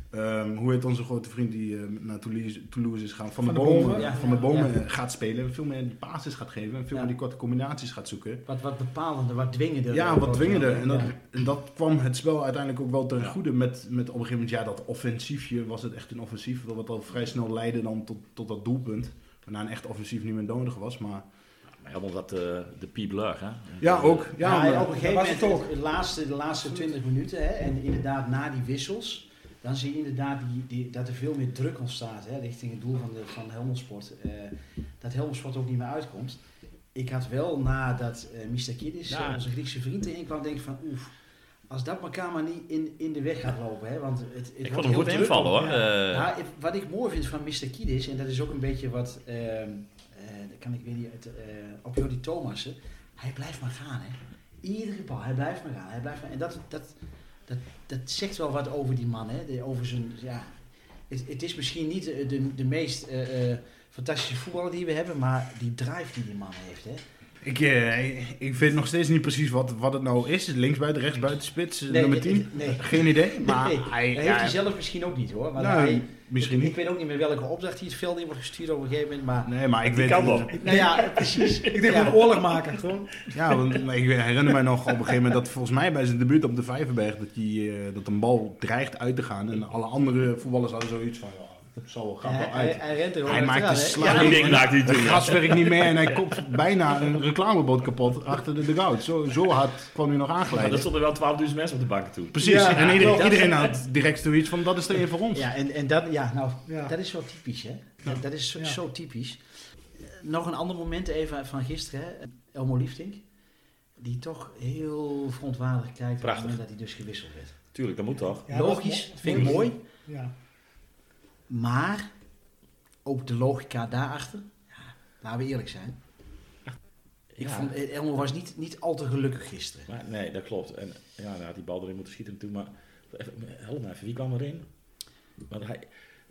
eh, ehm, hoe heet onze grote vriend die eh, naar Toulouse, Toulouse is gaan? Van, Van de de Bomen, ja. van de bomen Ja. gaat spelen. En veel meer die basis gaat geven. En veel Ja. meer die korte combinaties gaat zoeken. Wat, wat bepalender, wat dwingender. Ja, wat dwingender. ja. En dat, Ja. en dat kwam het spel uiteindelijk ook wel ten goede. Met, met op een gegeven moment, ja, dat offensiefje was het echt een offensief. Wat al vrij snel leidde dan tot, tot dat doelpunt. Waarna een echt offensief niet meer nodig was. Maar Maar helemaal dat eh, de Piep Lug, hè? ja, ook. Ja, Ja, maar- op een gegeven was moment, het ook. de laatste, de laatste 20 minuten, hè, en inderdaad na die wissels, dan zie je inderdaad die, die, dat er veel meer druk ontstaat hè, richting het doel van, de, van Helmond Sport. Eh, dat Helmond Sport ook niet meer uitkomt. Ik had wel nadat eh Mr. Kiddis, Ja. eh, onze Griekse vriend, erin kwam, denk ik van oef, als dat elkaar maar niet in, in de weg gaat lopen. Hè, want het, het Ik vond hem heel goed invallen, hoor. ja. Ik- wat ik mooi vind van Mr. Kiedis, en dat is ook een beetje wat, ehm eh, dat kan ik weer niet, uit, op Jordi Thomassen, hij blijft maar gaan. Hè. Iedere bal, hij blijft maar gaan. Hij blijft maar, en dat, dat, dat, dat zegt wel wat over die man. Hè. Over zijn, ja, het, is misschien niet de, de, de meest eh, eh, fantastische voetballer die we hebben, maar die drive die die man heeft. Hè. Ik, eh, ik weet nog steeds niet precies wat, wat het nou is. Linksbuiten, rechtsbuiten, spits, nummer Nee, 10. Nee, Geen idee. Maar Nee, hij, dat heeft hij zelf misschien ook niet hoor. Maar nou, hij, misschien ik, ik niet. weet ook niet meer welke opdracht hij het veld in wordt gestuurd op een gegeven moment. Maar Nee, maar ik weet kan wel. nou ja, precies. Ik denk Ja. gewoon oorlog maken, gewoon. Ja, want, maar ik herinner mij nog op een gegeven moment dat volgens mij bij zijn debuut op de Vijverberg dat, die, eh, dat een bal dreigt uit te gaan. En alle andere voetballers hadden zoiets van, ja, wel, gaat wel hij, uit. hij rent er gewoon Hij maakt de slag. Ja, die ding werkt niet meer en hij kopt bijna een reclamebord kapot achter de dugout. Zo, zo hard kwam hij nog Maar er aangeleid. stonden wel 12.000 mensen op de banken toen. Precies, Ja, en iedereen, dat- iedereen had direct zoiets van, dat is er één voor ons. Ja, en, en dat, ja, nou, Ja. dat is zo typisch, hè? Dat, dat is zo, Ja. zo typisch. Eh, Nog een ander moment even van gisteren, hè? Elmo Liefdink. Die toch heel verontwaardigd kijkt op Prachtig. het moment dat hij dus gewisseld werd. Tuurlijk, dat moet toch? Dat Logisch, mo- vind ik mooi. Ja. Maar ook de logica daarachter, ja, laten we eerlijk zijn. Ik Ja. vond, eh, Elmo was niet, niet al te gelukkig gisteren. Maar, nee, dat klopt. En ja, had die bal erin moeten schieten natuurlijk. Maar even, help me even, wie kwam erin? Want hij,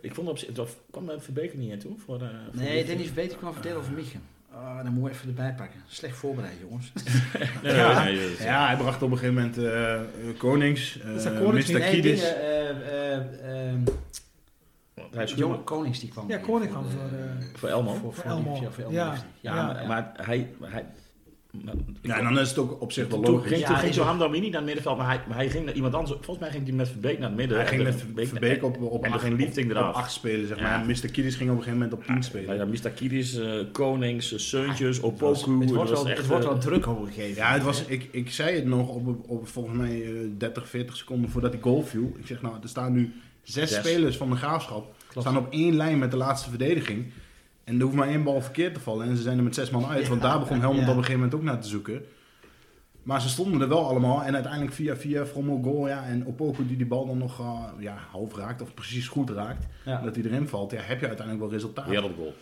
ik vond op zich, dat kwam er Verbeek niet in toen? Voor, eh, voor Nee, Dennis Beter kwam verdelen over Michen. Oh, dan moet ik even erbij pakken. Slecht voorbereid, jongens. Nee, Ja. nee, nee, Ja, hij bracht op een gegeven moment eh, Konings, eh Konings Mr. Kiedis. Eh, eh, Jonge Konings die kwam. Ja, Koning voor kwam voor, eh, voor Elmo. Voor, voor, Elmo. die- ja, voor Ja. Elmo. Ja, Ja, maar, maar hij... hij maar- Ja, en dan is het ook op zich wel toen logisch. ging, Ja, toen ging Johan niet naar het middenveld, maar hij, maar hij ging naar iemand anders. Volgens mij ging hij met Verbeek naar het midden. Hij ging En met Verbeek- Verbeek op, op, en er acht- ging Liefding op, eraf. op acht spelen, zeg Ja. maar. En Mr. Kiedis ging op een gegeven moment op 10 spelen. Nou ja, eh Konings, uh, Seuntjes, Het, Opoku. het, wordt wel, echt, het wordt eh, wel druk overgegeven. Ja, het was, ik, ik zei het nog op, op volgens mij eh, 30, 40 seconden voordat die goal viel. Ik zeg nou, er staan nu zes, Zes. spelers van de Graafschap. Klopt. Staan op één lijn met de laatste verdediging. En er hoeft maar één bal verkeerd te vallen. En ze zijn er met zes man uit. Ja, want daar begon Helmond ja. op een gegeven moment ook naar te zoeken. Maar ze stonden er wel allemaal. En uiteindelijk via via Frommel goal. Ja, en Opoku die die bal dan nog eh, ja, half raakt. Of precies goed raakt. Ja. Dat hij erin valt. Ja, heb je uiteindelijk wel resultaat. Wereldgoal.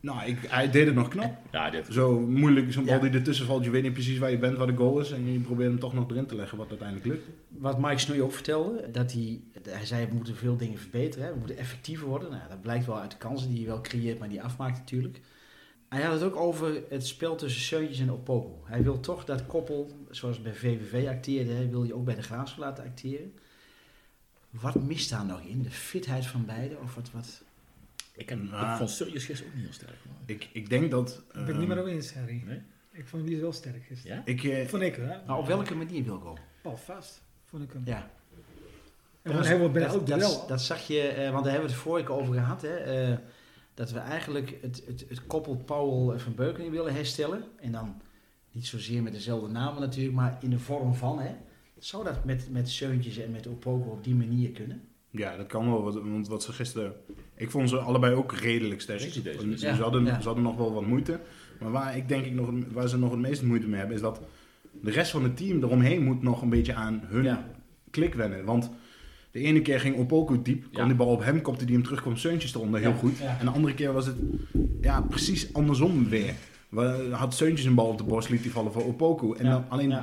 Nou, ik, hij deed het nog knap. Ja, dit. Zo moeilijk, zo'n bal Ja. die ertussen valt. Je weet niet precies waar je bent, waar de goal is. En je probeert hem toch nog erin te leggen, wat uiteindelijk lukt. Wat Mike Snoei ook vertelde, dat hij, hij zei we moeten veel dingen verbeteren, hè, we moeten effectiever worden. Nou, dat blijkt wel uit de kansen die hij wel creëert, maar die afmaakt natuurlijk. Hij had het ook over het spel tussen Seuntjes en Opoku. Hij wil toch dat koppel, zoals bij VVV acteerde, hè, wil hij ook bij de Graafschap laten acteren. Wat mist daar nog in? De fitheid van beiden? Of wat, wat? Ik, ik vond Seuntjes gisteren ook niet heel sterk. man. Ik, ik denk dat... Ik ben het ehm, niet meer over eens, Harry. Nee? Ik vond die wel sterk gisteren. Ja? Ik, eh, Vond ik, hè? Nou, op welke manier wil go? Bal vast, vond ik hem. Ja. En dan hebben we bij dat, elk dat, dat zag je, eh, want daar hebben we het vorige keer over gehad. Hè, eh, dat we eigenlijk het, het, het koppel Powell van Beukening willen herstellen. En dan niet zozeer met dezelfde namen natuurlijk, maar in de vorm van. Hè. Zou dat met, met Seuntjes en met Opoku op die manier kunnen? ja, dat kan wel. Want wat ze gisteren... Ik vond ze allebei ook redelijk sterk. Deze. Ze, ze Ja, hadden, ja. ze hadden nog wel wat moeite. Maar waar, ik denk ik nog, waar ze nog het meeste moeite mee hebben... is dat de rest van het team eromheen moet nog een beetje aan hun Ja. klik wennen. Want de ene keer ging Opoku diep. kwam Ja. die bal op hem, kopte die hem terug, kwam Seuntjes eronder. Heel Ja, goed. ja. En de andere keer was het ja, precies andersom weer. We had Seuntjes een bal op de borst, liet die vallen voor Opoku. En dan alleen.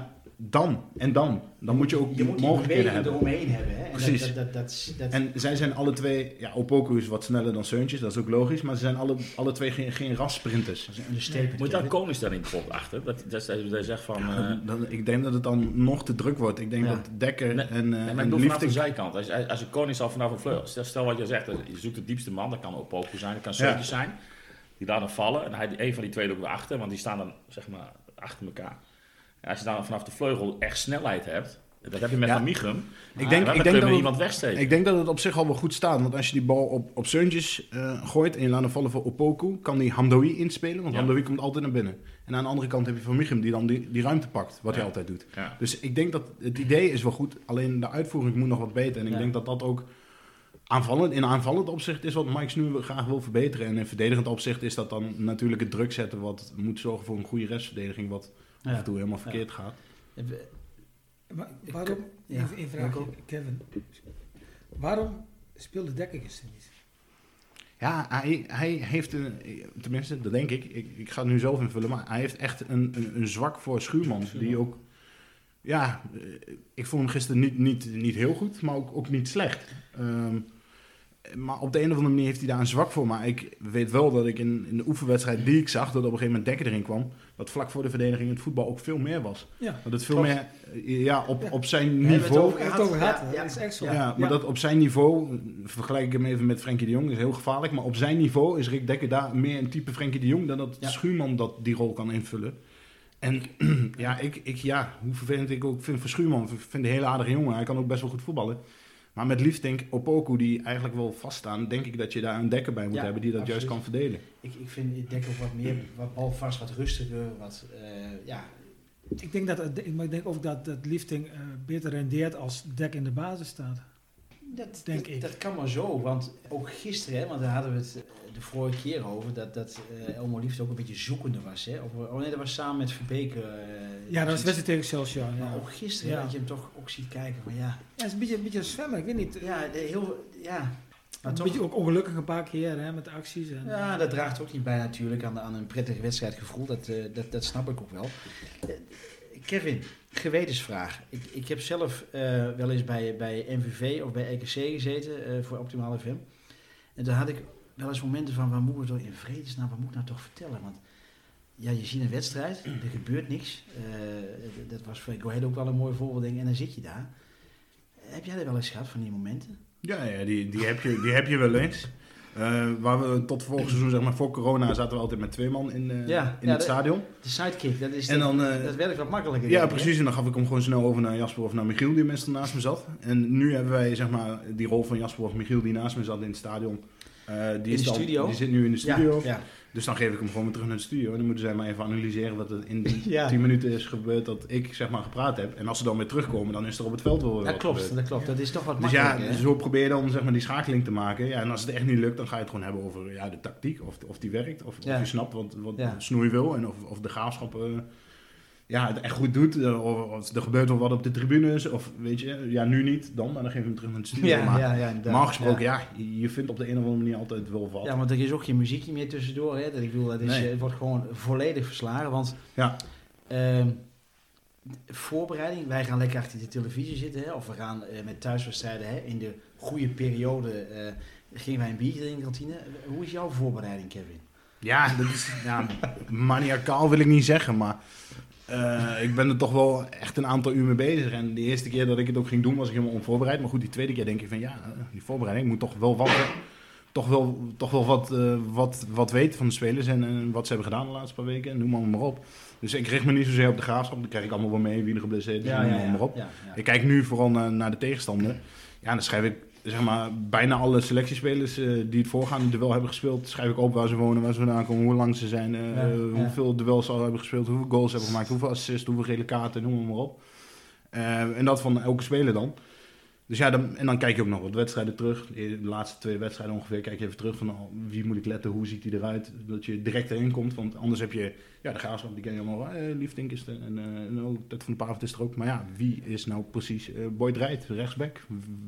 Dan en dan. Dan moet je ook je die moet die mogelijkheden hebben. eromheen hebben. Hè? En Precies. Dat, dat, dat, dat, dat- En zij zijn alle twee, ja, Opoku is wat sneller dan Seuntjes, dat is ook logisch, maar ze zijn alle, alle twee geen, geen rassprinters. Moet daar Kevin. Koningsstelling bijvoorbeeld achter? Dat, dat, dat, dat zegt van... Ja, eh, dan- dan- ik denk dat het dan nog te druk wordt. Ik denk Ja. dat Dekker Nee, en, uh, Nee, maar en vanaf de zijkant. Als, je- als een koning zal vanaf een vleugel. Stel, stel wat je zegt, je zoekt de diepste man, dat kan ook Poku zijn, dat kan Ja. Seuntjes zijn. Die daar dan vallen en hij, een van die twee er ook weer achter, want die staan dan zeg maar achter elkaar. Als je dan vanaf de vleugel echt snelheid hebt, dat heb je met Ja. Van Michem. Ik denk, dan ik, denk dat iemand wegsteken. ik denk dat het op zich al wel goed staat. Want als je die bal op, op Seuntjes eh, gooit en je laat hem vallen voor Opoku, kan die Hamdoui inspelen. Want Ja. Hamdoui komt altijd naar binnen. En aan de andere kant heb je Van Michem die dan die, die ruimte pakt, wat hij altijd doet. ja. Dus ik denk dat het idee is wel goed, alleen de uitvoering moet nog wat beter. En ik Ja. denk dat dat ook aanvallend, in aanvallend opzicht is wat Mike nu graag wil verbeteren. En in verdedigend opzicht is dat dan natuurlijk het druk zetten wat moet zorgen voor een goede restverdediging, wat af Ja. en toe helemaal verkeerd gaat. Maar waarom, Ja, even een vraag? Kevin. Waarom speelde Dekker gisteren niet? Ja, hij, hij heeft, een, tenminste, dat denk ik. ik, ik ga het nu zelf invullen, maar hij heeft echt een, een, een zwak voor Schuurman. Die ook, ja, eh, ik vond hem gisteren niet, niet, niet heel goed, maar ook, ook niet slecht. Ehm, maar op de een of andere manier heeft hij daar een zwak voor. Maar ik weet wel dat ik in, in de oefenwedstrijd die ik zag, dat op een gegeven moment Dekker erin kwam, dat vlak voor de verdediging het voetbal ook veel meer was. Ja, Dat het veel Klopt. meer, eh, ja, op, Ja. op zijn niveau... hebben het over Ja, gehad. ja. dat is echt zo. Ja, maar dat op zijn niveau, vergelijk ik hem even met Frenkie de Jong, is heel gevaarlijk. Maar op zijn niveau is Rick Dekker daar meer een type Frenkie de Jong dan dat Ja. Schuurman dat die rol kan invullen. En ja, ik, ik, ja, hoe vervelend ik ook vind voor Schuurman, ik vind een hele aardige jongen. Hij kan ook best wel goed voetballen. Maar met Liefdink, Opoku, die eigenlijk wel vaststaan, denk ik dat je daar een dekker bij moet Ja, hebben die dat juist kan verdelen. Ik, ik vind ik denk ook wat meer, wat balvast, wat rustiger, wat, eh, ja, Ik denk, dat, het- ik- maar ik denk ook dat, dat Lifting eh, beter rendeert als Dek in de basis staat. Dat, Denk dat, ik. dat kan maar zo, want ook gisteren, hè, want daar hadden we het eh, de vorige keer over, dat, dat eh, Elmo Liefst ook een beetje zoekende was. Hè? Of, oh nee, dat was samen met Verbeek. eh, Ja, dat was wedstrijd tegen Excelsior. Maar Ja. ook gisteren, Ja. dat je hem toch ook ziet kijken van ja, Ja, het is een beetje, een beetje zwemmen, ik weet niet. ja, heel, ja. Maar een toch, beetje ook ongelukkig een paar keer hè, met de acties. En, ja, dat draagt ook niet bij natuurlijk aan, aan een prettig wedstrijdgevoel, dat, dat, dat snap ik ook wel. Kevin, gewetensvraag. Ik, ik heb zelf eh, wel eens bij, bij MVV of bij EKC gezeten eh, voor Optimale FM. En daar had ik wel eens momenten van, waar moet ik toch in vredesnaam, wat moet ik nou toch vertellen? Want ja, je ziet een wedstrijd, er gebeurt niks. Eh, dat was voor ook wel een mooi voorbeeld, en dan zit je daar. Heb jij er wel eens gehad van die momenten? Ja, ja die, die, heb je, die heb je wel eens. Eh, waar we tot vorig seizoen, zeg maar voor corona, zaten we altijd met twee man in, Ja, in ja, het de- stadion. De sidekick, dat, is En dan, eh, dat werkt wat makkelijker. Ja, hè? precies. En dan gaf ik hem gewoon snel over naar Jasper of naar Michiel, die meestal naast me zat. En nu hebben wij zeg maar die rol van Jasper of Michiel, die naast me zat in het stadion. Die, de is dan- studio? die zit nu in de studio. Ja. Dus dan geef ik hem gewoon weer terug naar de studio. En dan moeten zij maar even analyseren wat er in die Ja. 10 minuten is gebeurd dat ik zeg maar gepraat heb. En als ze dan weer terugkomen, dan is er op het veld wel weer dat wat klopt, gebeurd. dat klopt. Dat is toch wat Dus ja, hè? zo probeer je dan zeg maar, die schakeling te maken. Ja, en als het echt niet lukt, dan ga je het gewoon hebben over ja, de tactiek. Of, of die werkt. Of, Ja. of je snapt wat, wat Ja. Snoei wil. En of, of de graafschap eh, ja, het echt goed doet. eh, Of, er gebeurt wel wat op de tribunes. Of weet je, ja, nu niet dan. Maar dan geef je hem terug naar de studio. Ja, maar ja, ja, normaal gesproken, ja. je- vindt op de een of andere manier altijd wel wat. Ja, want er is ook geen muziekje meer tussendoor. Hè? Dat ik bedoel, het, is, Nee. eh, het wordt gewoon volledig verslagen. Want Ja. ehm, voorbereiding, wij gaan lekker achter de televisie zitten. Hè? Of we gaan eh, met thuiswedstrijden hè? in de goede periode. gingen wij een biertje drinken in de kantine. Hoe is jouw voorbereiding, Kevin? Ja, dat is ja, maniacaal wil ik niet zeggen, maar eh, ik ben er toch wel echt een aantal uur mee bezig. En de eerste keer dat ik het ook ging doen, was ik helemaal onvoorbereid. Maar goed, die tweede keer denk ik van ja, eh, die voorbereiding moet toch wel wat, toch wel, toch wel wat, eh, wat, wat weten van de spelers en, en wat ze hebben gedaan de laatste paar weken. Noem maar, maar op. Dus ik richt me niet zozeer op de graafschap. Dan krijg ik allemaal wel mee wie er geblesseerd is. noem maar, maar op. ja, ja. Ik kijk nu vooral naar, naar de tegenstander. Ja, dan schrijf ik zeg maar, bijna alle selectiespelers eh, die het voorgaande duel hebben gespeeld, schrijf ik op waar ze wonen, waar ze vandaan komen, hoe lang ze zijn, eh, Ja, ja. hoeveel duels ze al hebben gespeeld, hoeveel goals ze hebben gemaakt, hoeveel assists, hoeveel gele kaarten, noem maar, maar op. Eh, en dat van elke speler dan. Dus ja, dan, en dan kijk je ook nog wat wedstrijden terug. De laatste twee wedstrijden ongeveer kijk je even terug van oh, wie moet ik letten, hoe ziet hij eruit. Dat je direct erin komt, want anders heb je ja, de graafschap, die ken je allemaal. Eh, Liefdink is er en, eh, en ook Ted van de Pavert is er ook. Maar ja, wie is nou precies eh Boyd Rijt, rechtsback?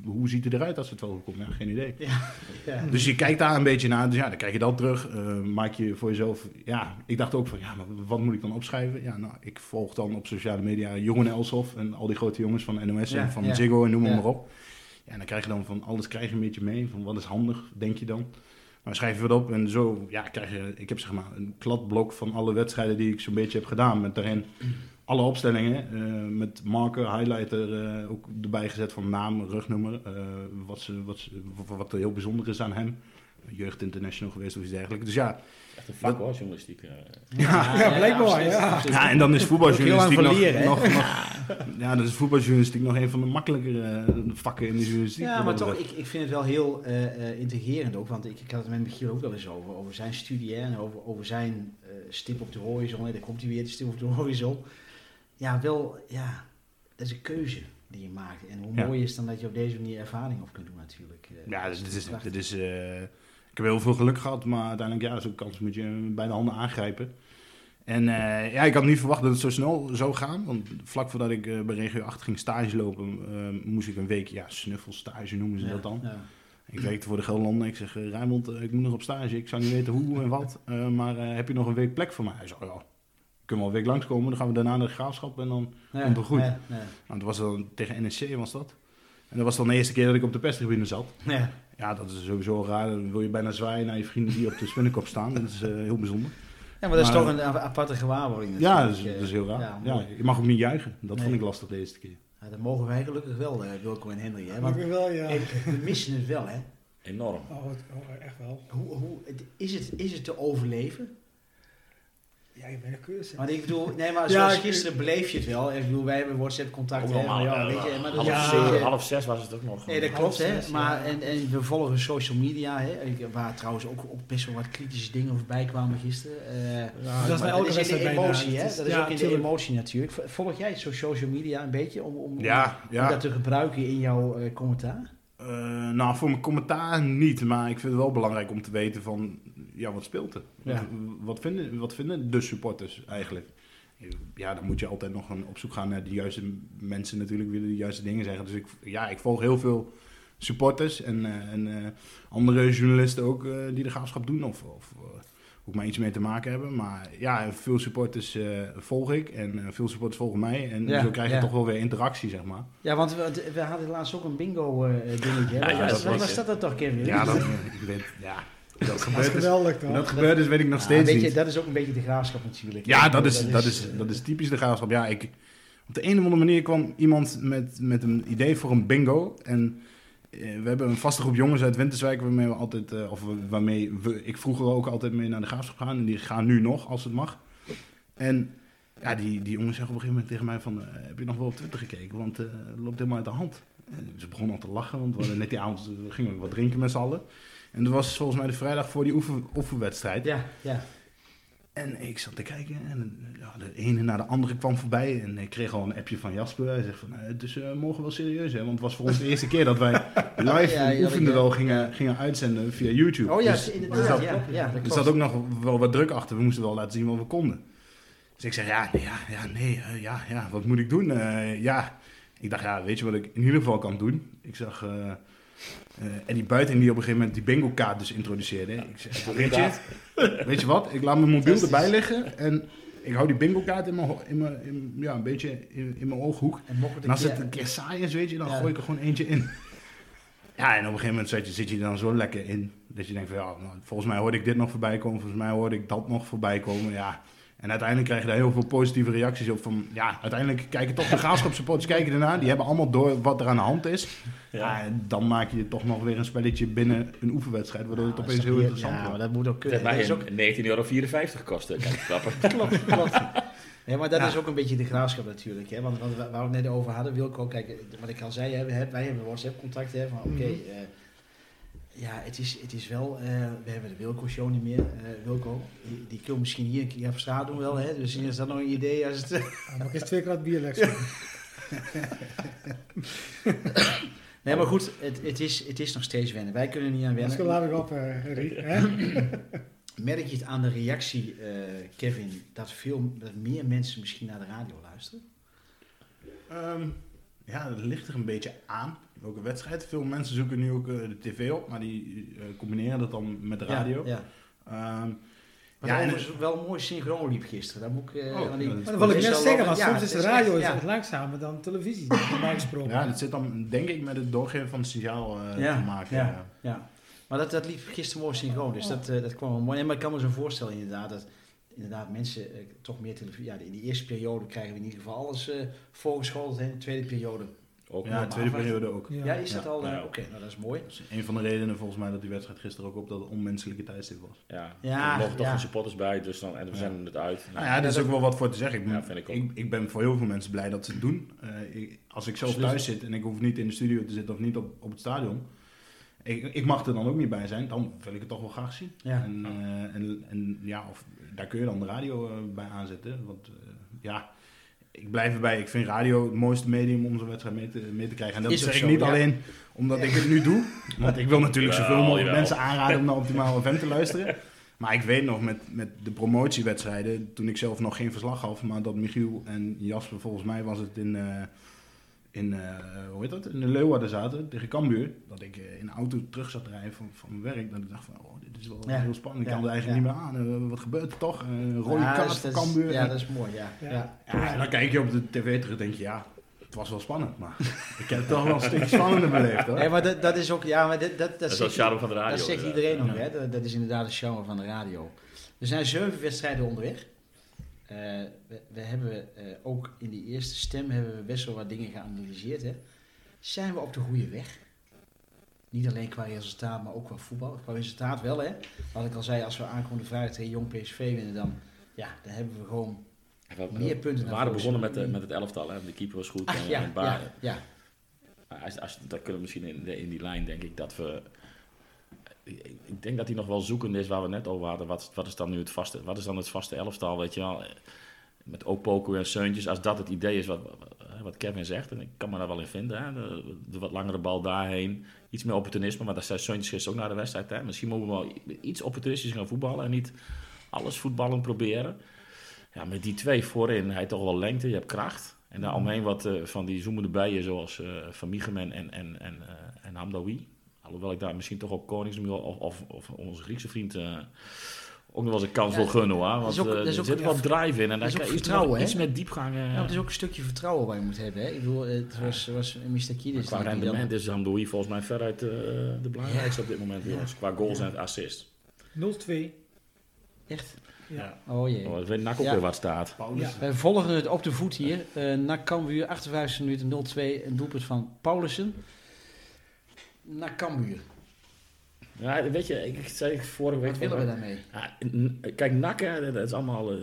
Hoe ziet hij eruit als het wel komt? Ja, geen idee. Ja. ja. Dus je kijkt daar een beetje naar. Dus ja, dan krijg je dat terug. Eh, maak je voor jezelf... Ja, ik dacht ook van, ja, maar wat moet ik dan opschrijven? Ja, nou, ik volg dan op sociale media Jeroen Elshoff en al die grote jongens van NOS en van. Ziggo en noem maar op. Ja, en dan krijg je dan van alles krijg je een beetje mee. Van wat is handig, denk je dan. Maar schrijf je wat op en zo ja, krijg je... Ik heb zeg maar een kladblok van alle wedstrijden die ik zo'n beetje heb gedaan. Met daarin alle opstellingen. eh, met marker, highlighter eh, ook erbij gezet van naam, rugnummer. eh, wat, ze, wat, wat er heel bijzonder is aan hem. Jeugd International geweest of iets dergelijks. Dus ja, Echt een vak hoor, journalistiek. eh. Ja, ja, blijkbaar, ja. Ja, en dan is voetbaljournalistiek nog, nog, nog- ja, dan is voetbaljournalistiek nog een van de makkelijkere eh, vakken in de journalistiek. Ja, maar toch, ik, ik vind het wel heel eh, eh, intrigerend ook. Want ik, ik had het met Michiel ook wel eens over. Over zijn studie hè, en over, over zijn stip op de horizon. Hè. Daar komt hij weer, de stip op de horizon. Ja, wel, ja, dat is een keuze die je maakt. En hoe Ja. mooi is het dan dat je op deze manier ervaring op kunt doen natuurlijk. Ja, dus dit is, dit is, eh, ik heb heel veel geluk gehad, maar uiteindelijk, ja, zo'n kans moet je bij de handen aangrijpen. En eh, ja, ik had niet verwacht dat het zo snel zou gaan. Want vlak voordat ik eh, bij Regio 8 ging stage lopen, eh, moest ik een week, ja, snuffelstage noemen ze Ja, dat dan. ja. Ik werkte voor de Gelderlanden. Ik zeg, Rijnmond, eh, ik moet nog op stage. Ik zou niet weten hoe en wat. maar heb je nog een week plek voor mij? Hij zei, ja, kunnen we wel een week langskomen. Dan gaan we daarna naar de graafschap. En dan, Komt wel goed. Ja, ja. nou, dat was dan tegen NEC was dat. En dat was dan de eerste keer dat ik op de perstribune zat. Ja. Ja, dat is sowieso raar. Dan wil je bijna zwaaien naar je vrienden die op de spinnenkop staan. Dat is eh, heel bijzonder. Ja, maar dat is Maar- toch een a- aparte gewaarwording. Ja, natuurlijk. dat is, Eh, dat is heel raar. Ja, je mag ook niet juichen. Dat Nee. vond ik lastig de eerste keer. Ja, dat mogen wij gelukkig wel, eh, Wilco en Henry. Hè? Want wel, ja. eh, we missen het wel, hè? Enorm. Oh, het- oh, echt wel. Hoe, hoe, is, het, is het te overleven? Ja, je bent een keuze. Want ik bedoel, nee, maar Ja, zoals ik- gisteren beleef je het wel. Ik bedoel, wij hebben WhatsApp-contact. Maar ja, weet je, maar dat half, Ja. zeven, half zes was het ook nog. Nee, dat klopt, hè. Maar, en, en we volgen social media, hè. Waar trouwens ook, ook best wel wat kritische dingen voorbij kwamen gisteren. Eh, dat is maar bij elke dat is in wedstrijd de bijna. emotie, hè. Dat is ja, ook in de emotie natuurlijk. Volg jij zo social media een beetje om, om, Ja, om ja. dat te gebruiken in jouw eh, commentaar? Eh, nou, voor mijn commentaar niet, maar ik vind het wel belangrijk om te weten van, ja, wat speelt er? Ja. Wat, vinden, wat vinden de supporters eigenlijk? Ja, dan moet je altijd nog een- op zoek gaan naar de juiste mensen natuurlijk, willen de juiste dingen zeggen. Dus ik, ja, ik volg heel veel supporters en, eh, en eh, andere journalisten ook eh, die de graafschap doen of, of ook maar iets mee te maken hebben. Maar ja, veel supporters volg ik en veel supporters volgen mij en Ja, zo krijg je ja. toch wel weer interactie, zeg maar. Ja, want we, we hadden laatst ook een bingo eh, dingetje. Ja, dat was dat dan toch, Kevin? Ja, dat, ik weet, ja, dat Dat is gebeurt dus. geweldig dat gebeurd is, weet ik nog Ja, steeds weet je, niet. dat is ook een beetje de graafschap natuurlijk. Ja, dat bedoel, is, dat, is, dat is typisch de graafschap. Ja, ik, op de een of andere manier kwam iemand met, met een idee voor een bingo. En eh, we hebben een vaste groep jongens uit Winterswijk waarmee we altijd, eh, of waarmee we, ik vroeger ook altijd mee naar de graafschap gaan. En die gaan nu nog, als het mag. En ja, die, die jongens zeggen op een gegeven moment tegen mij van, eh, heb je nog wel op Twitter gekeken? Want eh, het loopt helemaal uit de hand. En ze begonnen al te lachen, want we hadden net die avond gingen we wat drinken met z'n allen. En dat was volgens mij de vrijdag voor die oefen, oefenwedstrijd. Ja, ja. En ik zat te kijken en ja, de ene na de andere kwam voorbij. En ik kreeg al een appje van Jasper. Hij zegt van, eh, het is eh, morgen wel serieus hè. Want het was voor ons de eerste keer dat wij live Ja, ja, wel gingen, gingen uitzenden via YouTube. Oh ja, Dus inderdaad. er zat, ja, ja, dat er klopt. zat ook nog wel wat druk achter. We moesten wel laten zien wat we konden. Dus ik zeg, ja, nee, ja, ja, nee, eh, ja, ja, wat moet ik doen? Ja, ik dacht, ja, weet je wat ik in ieder geval kan doen? Ik zag eh eh Eddie Buiten die op een gegeven moment die bingo kaart dus introduceerde. Ik zeg, weet je, Inderdaad. Weet je wat? Ik laat mijn mobiel erbij liggen en ik hou die bingo kaart in mijn, in mijn, in- ja, een beetje in, in mijn ooghoek. En mocht het En als een het keer- een keer saai is, weet je, dan Ja. gooi ik er gewoon eentje in. Ja, en op een gegeven moment zit je, zit je er dan zo lekker in. Dat je denkt van, ja, nou, volgens mij hoorde ik dit nog voorbij komen. Volgens mij hoorde ik dat nog voorbij komen, ja. En uiteindelijk krijg je daar heel veel positieve reacties op. Van, ja, uiteindelijk kijken toch de graafschapsupporters kijken ernaar. Die hebben allemaal door wat er aan de hand is. Ja. Ja. en dan maak je toch nog weer een spelletje binnen een oefenwedstrijd. Waardoor het opeens heel interessant Ja, maar wordt. dat moet ook kunnen. Dat is ook, een 19,54 euro klappen. klopt, klopt. Ja, maar dat Ja. is ook een beetje de graafschap natuurlijk. Hè? Want wat we, waar we het net over hadden, Wilco, kijk, wat ik al zei, hè, we hebben- wij hebben WhatsApp-contact. hè, Van oké, Mhm. eh, ja, het is, het is wel, eh, we hebben de Wilco-show niet meer. eh, Wilco, die, die kun je misschien hier een keer op straat doen wel. Hè? Dus is dat nog een idee als het... Ja, mag eens twee krat bier lekker. Nee, maar goed, het, het, is, het is nog steeds wennen. Wij kunnen niet aan Dat wennen. laat ik op, eh. Hè? Merk je het aan de reactie, eh, Kevin, dat, veel, dat meer mensen misschien naar de radio luisteren? Ehm, ja, dat ligt er een beetje aan. Welke wedstrijd? Veel mensen zoeken nu ook eh, de tv op, maar die eh, combineren dat dan met de radio. Ja. Ehm, Maar Ja, ja, en wel een mooi synchroon liep gisteren. Dat moet ik, eh, Oh, ja, dat dat wil ik net zeggen, want ja, soms is de radio echt, is ja. wat langzamer dan televisie, gesproken. ja, dat zit dan denk ik met het doorgeven van het signaal eh, Ja, te maken. ja. ja. Ja, maar dat, dat liep gisteren mooi synchroon, dus dat, eh, dat kwam wel mooi. En maar ik kan me zo voorstellen inderdaad dat inderdaad mensen toch meer televisie... Ja, in die eerste periode krijgen we in ieder geval alles eh voorgeschoteld. hè. In de tweede periode... Ook Ja, nog tweede periode ook. Ja, is dat Ja. al... eh, Ja. Oké, nou dat is mooi. Dat is een van de redenen volgens mij dat die wedstrijd gisteren ook op dat onmenselijke tijdstip was. Ja, Ja, er mogen toch ja. geen supporters bij, dus dan, en we Ja. zenden het uit. Nou ja, daar is ook wel wat voor te zeggen. Ik ben, Ja, vind ik ook. ik, ik ben voor heel veel mensen blij dat ze het doen. Eh, ik- als ik zelf thuis zit en ik hoef niet in de studio te zitten of niet op, op het stadion. Ik, ik mag er dan ook niet bij zijn, dan wil ik het toch wel graag zien. Ja. En, eh, en, en ja, of, daar kun je dan de radio bij aanzetten. Want eh, ja, ik blijf erbij. Ik vind radio het mooiste medium om zo'n wedstrijd mee te, mee te krijgen. En dat Is zeg ik zo, niet ja. alleen omdat ik het nu doe. Want ik wil natuurlijk zoveel mogelijk jawel. mensen aanraden om naar Optimaal FM te luisteren. Maar ik weet nog met, met de promotiewedstrijden, toen ik zelf nog geen verslag gaf, maar dat Michiel en Jasper, volgens mij was het in, eh, in, eh, hoe heet dat, in de Leeuwarden zaten, tegen Cambuur. Dat ik eh, in de auto terug zat te rijden van, van mijn werk. Dat ik dacht van, oh, dit is wel Ja. heel spannend. Ik Ja. kan er eigenlijk Ja. niet meer aan. Eh, wat gebeurt er toch? Eh, Een rode Ja, kaart dus is- Cambuur. Ja, dat is mooi, ja. Ja. ja. ja, en dan kijk je op de tv terug en denk je, ja, het was wel spannend. Maar ik heb het toch wel een stukje spannender beleefd hoor. Nee, maar dat, dat is ook... Ja, maar dat, dat, dat, Dat is wel zegt- het charme van de radio. Dat zegt iedereen nog, hè? Dat, dat is inderdaad de charme van de radio. Er zijn zeven wedstrijden onderweg. Eh, we, we hebben eh, ook in die eerste stem hebben we best wel wat dingen geanalyseerd. Hè? Zijn we op de goede weg? Niet alleen qua resultaat, maar ook qua voetbal. Qua resultaat wel, hè? Wat ik al zei, als we aankomende vrijdag tegen Jong PSV winnen, dan, ja, dan hebben we gewoon... We, Meer punten we waren begonnen met, de, met het elftal. Hè. De keeper was goed. Ach en, ja, en ja, ja. Als, als, dat kunnen we misschien in, in die lijn, denk ik, dat we... Ik denk dat hij nog wel zoekend is waar we net over hadden. Wat, wat is dan nu het vaste, wat is dan het vaste elftal, weet je wel? Met Poco en Seuntjes, als dat het idee is wat, wat Kevin zegt. En ik kan me daar wel in vinden. Hè? De, wat langere bal daarheen. Iets meer opportunisme, maar dat zei Seuntjes gisteren ook naar de wedstrijd. Hè? Misschien moeten we wel iets opportunistisch gaan voetballen en niet alles voetballen proberen. Ja, met die twee voorin, hij toch wel lengte, je hebt kracht. En daar omheen wat eh, van die zoemende bijen zoals eh Van Michem en, en, en, en, eh, en Hamdawi. Alhoewel ik daar misschien toch op Koningsmuur of, of, of onze Griekse vriend eh, ook nog wel eens een kans Ja, wil gunnen hoor. Want ook- eh, er ook- zit ja, wel drive in en daar is je iets, met diepgang. eh, Ja, het is ook een stukje vertrouwen waar je moet hebben. Hè? Ik bedoel, het was, was Mr. Kiedis... qua rendement is Hamdawi volgens mij veruit eh, de belangrijkste op dit moment. ons, Qua goals en assists. 0-2. Echt? Ja. Oh jee. Oh, ik weet NAC ook Ja. weer wat staat. Ja. Wij volgen het op de voet hier. Uh, NAC Cambuur, 58 minuten 0-2. Een doelpunt van Paulussen. NAC Cambuur. Ja, weet je, ik, ik zei vorige week... Wat willen we daarmee? Ja, kijk, nakken, dat is allemaal. eh,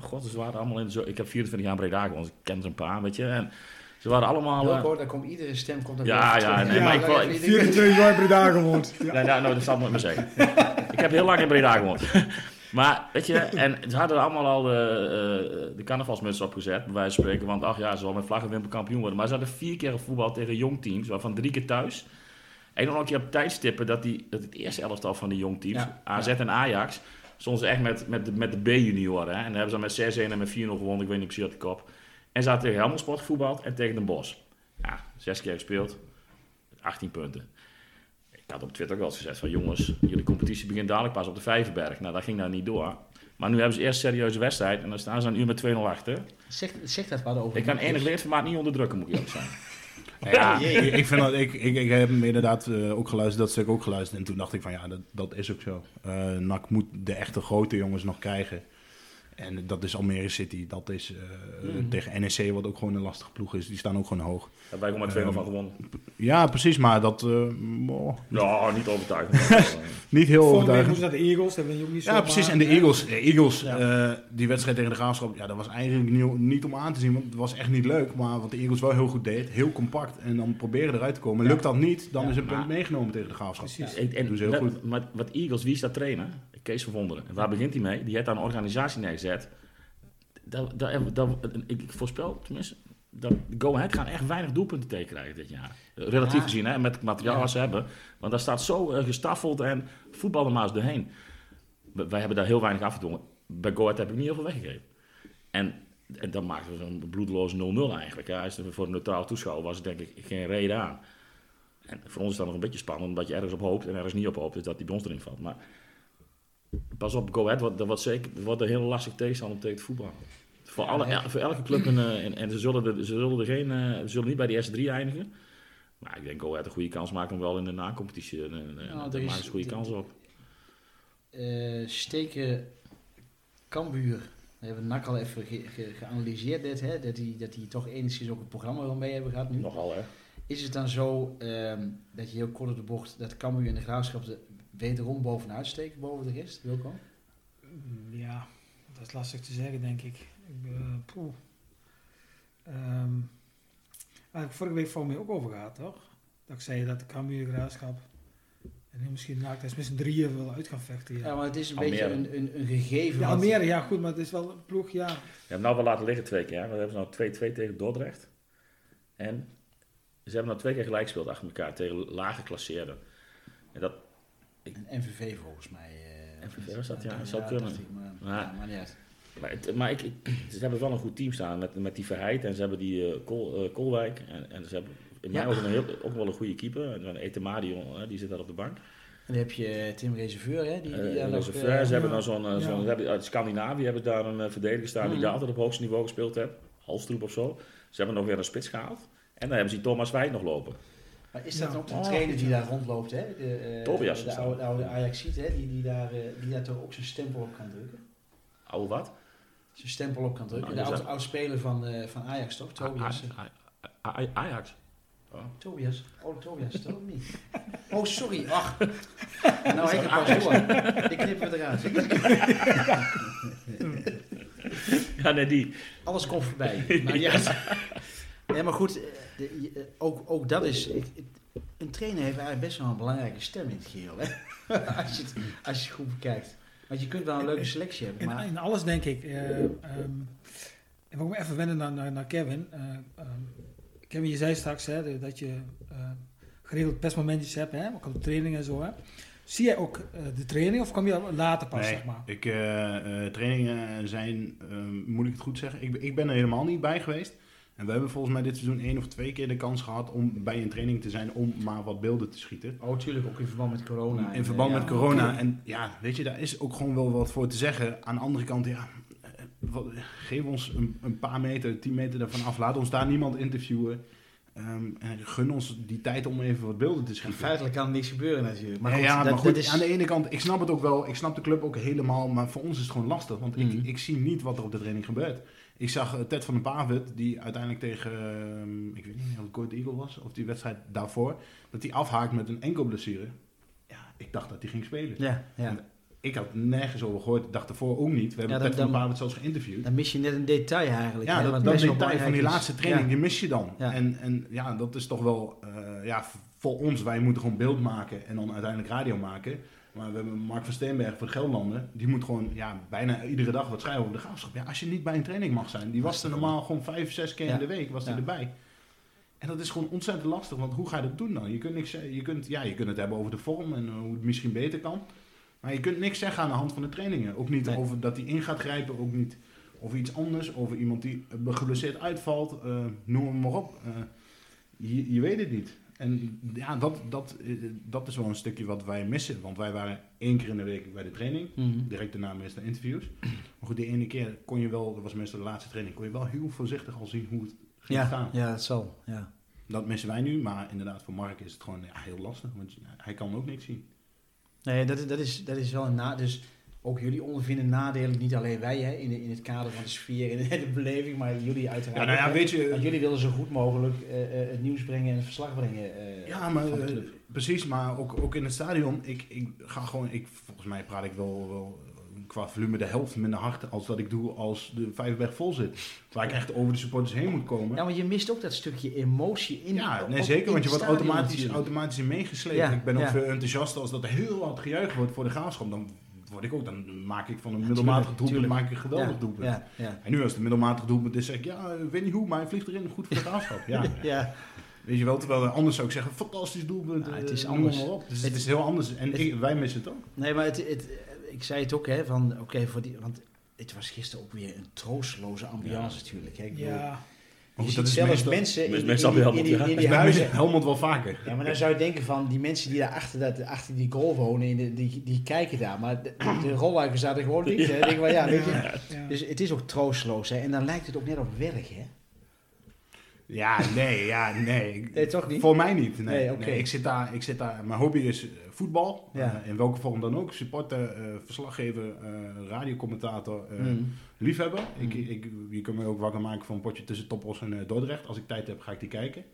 God, ze waren allemaal in. Zo, ik heb 24 jaar Breda gewoond, ik ken er een paar, weet je. En ze waren allemaal. eh, Wilco, daar komt iedere stem komt er Ja, ja, terug. nee, maar ik wil- ik- 24 jaar Breda gewoond. Ja. nee, nou, nou, dat zal ik nooit meer zeggen. ik heb heel lang in Breda gewoond. maar, weet je, en ze hadden allemaal al de, eh, de carnavalsmuts opgezet, bij wijze van spreken. Want, ach ja, ze zullen met vlaggenwimpel kampioen worden. Maar ze hadden vier keer voetbal tegen jong teams, waarvan drie keer thuis. En dan ook je op tijdstippen dat, die, dat het eerste elftal van die jong teams, Ja, AZ en Ajax, stonden ze echt met, met, de, met de B-junioren. hè. En dan hebben ze dan met 6-1 en met 4-0 gewonnen, ik weet niet precies uit de kop. En ze hadden tegen Helmond Sport gevoetbald en tegen Den Bosch. Ja, zes keer gespeeld, 18 punten. Ik had op Twitter ook wel eens gezegd van jongens, jullie competitie begint dadelijk pas op de Vijverberg. Nou, dat ging daar niet door. Maar nu hebben ze eerst een serieuze wedstrijd en dan staan ze een uur met 2-0 achter. Zeg, zeg dat wat over. Ik kan enig leerformaat niet onderdrukken, moet ik eerlijk zijn. Ja, ik, ik, vind dat, ik, ik, ik heb hem inderdaad eh, ook geluisterd, dat stuk ook geluisterd. En toen dacht ik van ja, dat, dat is ook zo. Eh NAC moet de echte grote jongens nog krijgen. En dat is Almere City, dat is eh, Mhm. tegen NEC, wat ook gewoon een lastige ploeg is. Die staan ook gewoon hoog. Daar hebben wij gewoon met 2-0 van gewonnen. Ja, precies, maar dat eh, oh, Ja, niet overtuigend. niet heel Volgende overtuigend. de Eagles. Dat ben je ook niet Ja, zomaar- precies. En de Eagles, de Eagles Ja. eh, die wedstrijd tegen de Graafschap, ja, dat was eigenlijk niet, niet om aan te zien. Want het was echt niet leuk. Maar wat de Eagles wel heel goed deed, heel compact. En dan proberen eruit te komen. Lukt dat niet, dan Ja, is een punt maar- meegenomen tegen de Graafschap. Precies. En, en Doen ze heel dat- goed. Maar wat Eagles, wie is dat trainer? Kees van Wonderen. En waar begint hij mee? Die heeft daar een organisatie neergezet. Dat, dat, dat, ik ik voorspel, tenminste, dat Go Ahead gaan echt weinig doelpunten tegen krijgen dit jaar. Relatief Ja. gezien, hè, met het materiaal Ja. wat ze hebben. Want daar staat zo eh, gestaffeld en voetbal maar eens doorheen. Wij hebben daar heel weinig afgedwongen. Bij Go Ahead heb ik niet heel veel weggegeven. En, en dan maken we zo'n bloedeloze 0-0 eigenlijk. Ja, als het voor een neutraal toeschouwer was, denk ik geen reden aan. En voor ons is dat nog een beetje spannend, omdat je ergens op hoopt en ergens niet op hoopt, dus dat die bij ons erin valt. Maar pas op, Go Ahead, wordt- dat wordt zeker wordt een heel lastig tegenstander tegen te voetballen. Voor, alle, voor elke club een, eh, en, en ze zullen, er, ze, zullen er geen, eh, ze zullen niet bij de eerste drie eindigen. Maar ik denk Go Ahead een goede kans maakt om wel in de na-competitie. En, en, en Nou, daar maken ze goede de- kans op. Eh, steken Cambuur. We hebben NAC al even ge- ge- geanalyseerd dit, hè? Dat, die, dat die toch enigszins ook een programma wel mee hebben gehad nu. Nogal hè. Is het dan zo ehm, dat je heel kort op de bocht, dat Cambuur en de Graafschap er wederom bovenuit steken boven de rest, Wilco? Mm, Ja, dat is lastig te zeggen, denk ik. ik heb ik vorige week voor mij ook over gehad, toch? Dat ik zei dat de Cambuur Graafschap en nu misschien dat is met z'n drieën wil uit gaan vechten. Ja, Ja, maar het is een Almere. beetje een, een, een gegeven. ja wat- Almere, ja goed, maar het is wel een ploeg, ja. We hebben nou wel laten liggen twee keer. hè. We hebben nou 2-2 tegen Dordrecht. En ze hebben nou twee keer gelijk gespeeld achter elkaar tegen lage klasseerden. En dat, Een MVV volgens mij. eh, MVV was dat? Ja, dat zou kunnen. ik, maar, Ja. ja, maar niet uit. Maar, het- maar ik, ik- ze hebben wel een goed team staan met, met die Verheid en ze hebben die eh, Kol, eh, Kolwijk. En, en ze hebben in mijn ogen een heel, ook wel een goede keeper. En dan Etemadi, hè, die zit daar op de bank. En dan heb je Tim Reserveur, hè? Die, die nog, Reserveur, ze hebben dan zo'n, Ja. ze hebben, uit Scandinavië hebben daar een verdediger staan die daar altijd op hoogste niveau gespeeld heeft. Halstroep of zo. Ze hebben nog weer een spits gehaald. En dan hebben ze Thomas Wijd nog lopen. Maar is dat Ja. ook de Oh, trainer die ja. daar rondloopt, hè? De, eh, Tobias de, oude, oude Ajax ziet, hè? Die, die, daar, eh, die daar toch ook zijn stempel op kan drukken. Oude wat? Zijn stempel op kan drukken. Oh, de is oud, dat- oud speler van, eh, van Ajax, toch? Tobias. A- A- A- Ajax. Oh. Tobias? Oh, Tobias, toch ook niet? Oh, sorry. Ach. Nou, ik heb pas door. Die knippen we eruit. Ja, nee, die. Alles komt voorbij. Maar ja. Nee, maar goed, de- je- eh, ook, ook dat is... ik- Een trainer heeft eigenlijk best wel een belangrijke stem in het geheel, hè? als, je het, als je het goed bekijkt. Want je kunt wel een leuke selectie hebben, In, maar... in alles denk ik. eh ehm, en we even wennen naar, naar, naar Kevin. Eh, ehm, Kevin, je zei straks hè, dat je eh, geregeld persmomentjes hebt, hè, ook op de training en zo. Hè. Zie jij ook de training of kom je later pas, Nee, zeg maar? ik, eh, eh, trainingen zijn, eh, moet ik het goed zeggen, ik, ik ben er helemaal niet bij geweest. En we hebben volgens mij dit seizoen één of twee keer de kans gehad om bij een training te zijn om maar wat beelden te schieten. Oh, tuurlijk, ook in verband met corona. In verband En, met corona. En ja, weet je, daar is ook gewoon wel wat voor te zeggen. Aan de andere kant, ja, eh, geef ons een, een paar meter, tien meter ervan af. Laat ons daar niemand interviewen. Ehm, en gun ons die tijd om even wat beelden te En schieten. feitelijk kan er niks gebeuren natuurlijk. Maar ja, goed, ja, dat, maar goed, is... aan de ene kant, ik snap het ook wel. Ik snap de club ook helemaal. Maar voor ons is het gewoon lastig. Want Mhm. ik, ik zie niet wat er op de training gebeurt. Ik zag eh, Ted van den Pavit, die uiteindelijk tegen, ehm, ik weet niet of het Eagle was, of die wedstrijd daarvoor, dat hij afhaakt met een enkel blessure. Ja, ik dacht dat hij ging spelen. Ja, ja. Ik had nergens over gehoord. Ik dacht ervoor ook niet. We hebben Ja, Ted van den Pavit zelfs geïnterviewd. Dan mis je net een detail eigenlijk. Ja, hè, dat, dat detail van die laatste training, die mis je dan. En, en ja, dat is toch wel, eh, ja, voor ons, wij moeten gewoon beeld maken en dan uiteindelijk radio maken. Maar we hebben Mark van Steenberg voor de Gelderlanden, die moet gewoon ja, bijna iedere dag wat schrijven over de graafschap. Ja, als je niet bij een training mag zijn, die was er normaal gewoon vijf, zes keer Ja. in de week, was hij Ja. erbij. En dat is gewoon ontzettend lastig, want hoe ga je dat doen dan? Je kunt, niks, zeggen- je kunt, ja, je kunt het hebben over de vorm en eh, hoe het misschien beter kan. Maar je kunt niks zeggen aan de hand van de trainingen. Ook niet Nee. over dat hij in gaat grijpen, ook niet over iets anders, over iemand die geblesseerd uitvalt, eh, noem hem maar op. Eh, je, je weet het niet. En ja, dat, dat, eh, dat is wel een stukje wat wij missen. Want wij waren één keer in de week bij de training. Mhm. Direct daarna meestal interviews. Maar goed, die ene keer kon je wel, dat was meestal de laatste training, kon je wel heel voorzichtig al zien hoe het ging Ja, gaan. ja, dat zal. Ja. Dat missen wij nu, maar inderdaad voor Mark is het gewoon ja, heel lastig. Want hij kan ook niks zien. Nee, dat, is- dat, is, dat is wel een na. Dus ook jullie ondervinden nadelen, niet alleen wij hè, in, de- in het kader van de sfeer en de beleving, maar jullie uiteraard. Ja, nou ja, weet je, Want jullie willen zo goed mogelijk eh, eh, het nieuws brengen en het verslag brengen. eh, Ja, maar precies, maar ook, ook in het stadion. Ik, ik ga gewoon, ik, volgens mij praat ik wel, wel qua volume de helft minder hard als dat ik doe als de Vijverberg vol zit. Waar ik echt over de supporters heen moet komen. Ja, maar je mist ook dat stukje emotie in. Ja, nee, zeker, want je wordt automatisch, automatisch in meegesleept. Ja, ik ben ook ja. veel enthousiaster als dat er heel hard gejuicht wordt voor de graafschap. Dan word ik ook. Dan maak ik van een middelmatig doelpunt maak ik een geweldig ja, doelpunt. Ja, ja. En nu als het een middelmatig doelpunt is, zeg ik, ja, weet niet hoe, maar hij vliegt erin, goed voor de graafschap. Ja, ja. weet je wel, terwijl anders zou ik zeggen, fantastisch doelpunt. Nou, eh, het is anders. maar op. Dus Het- het is heel anders en het- ik- wij missen het ook. Nee, maar het, het, ik zei het ook, hè, van oké, voor die, want het was gisteren ook weer een troosteloze ambiance natuurlijk. Hè. Ik bedoel, Ja, Maar goed, dat is zelfs meestal- mensen in, in, meestal in, bij in, die, in huizen. Helmond wel vaker. Ja, maar dan zou je denken van die mensen die daar achter, dat, achter die goal wonen, die, die kijken daar. Maar de, de rolluiken zaten gewoon niet. Denk van, ja, weet je. ja. Dus het is ook troosteloos. Hè. En dan lijkt het ook net op werk, hè? Ja, nee, ja, nee. Nee, toch niet? Voor mij niet. Nee, Nee, ik, zit daar, ik zit daar. Mijn hobby is eh, voetbal. Ja. Eh, in welke vorm dan ook. Supporter, eh, verslaggever, eh, radiocommentator, Mm. Liefhebber. Mm. Ik, ik, je kunt me ook wakker maken voor een potje tussen Topos en eh, Dordrecht. Als ik tijd heb, ga ik die kijken.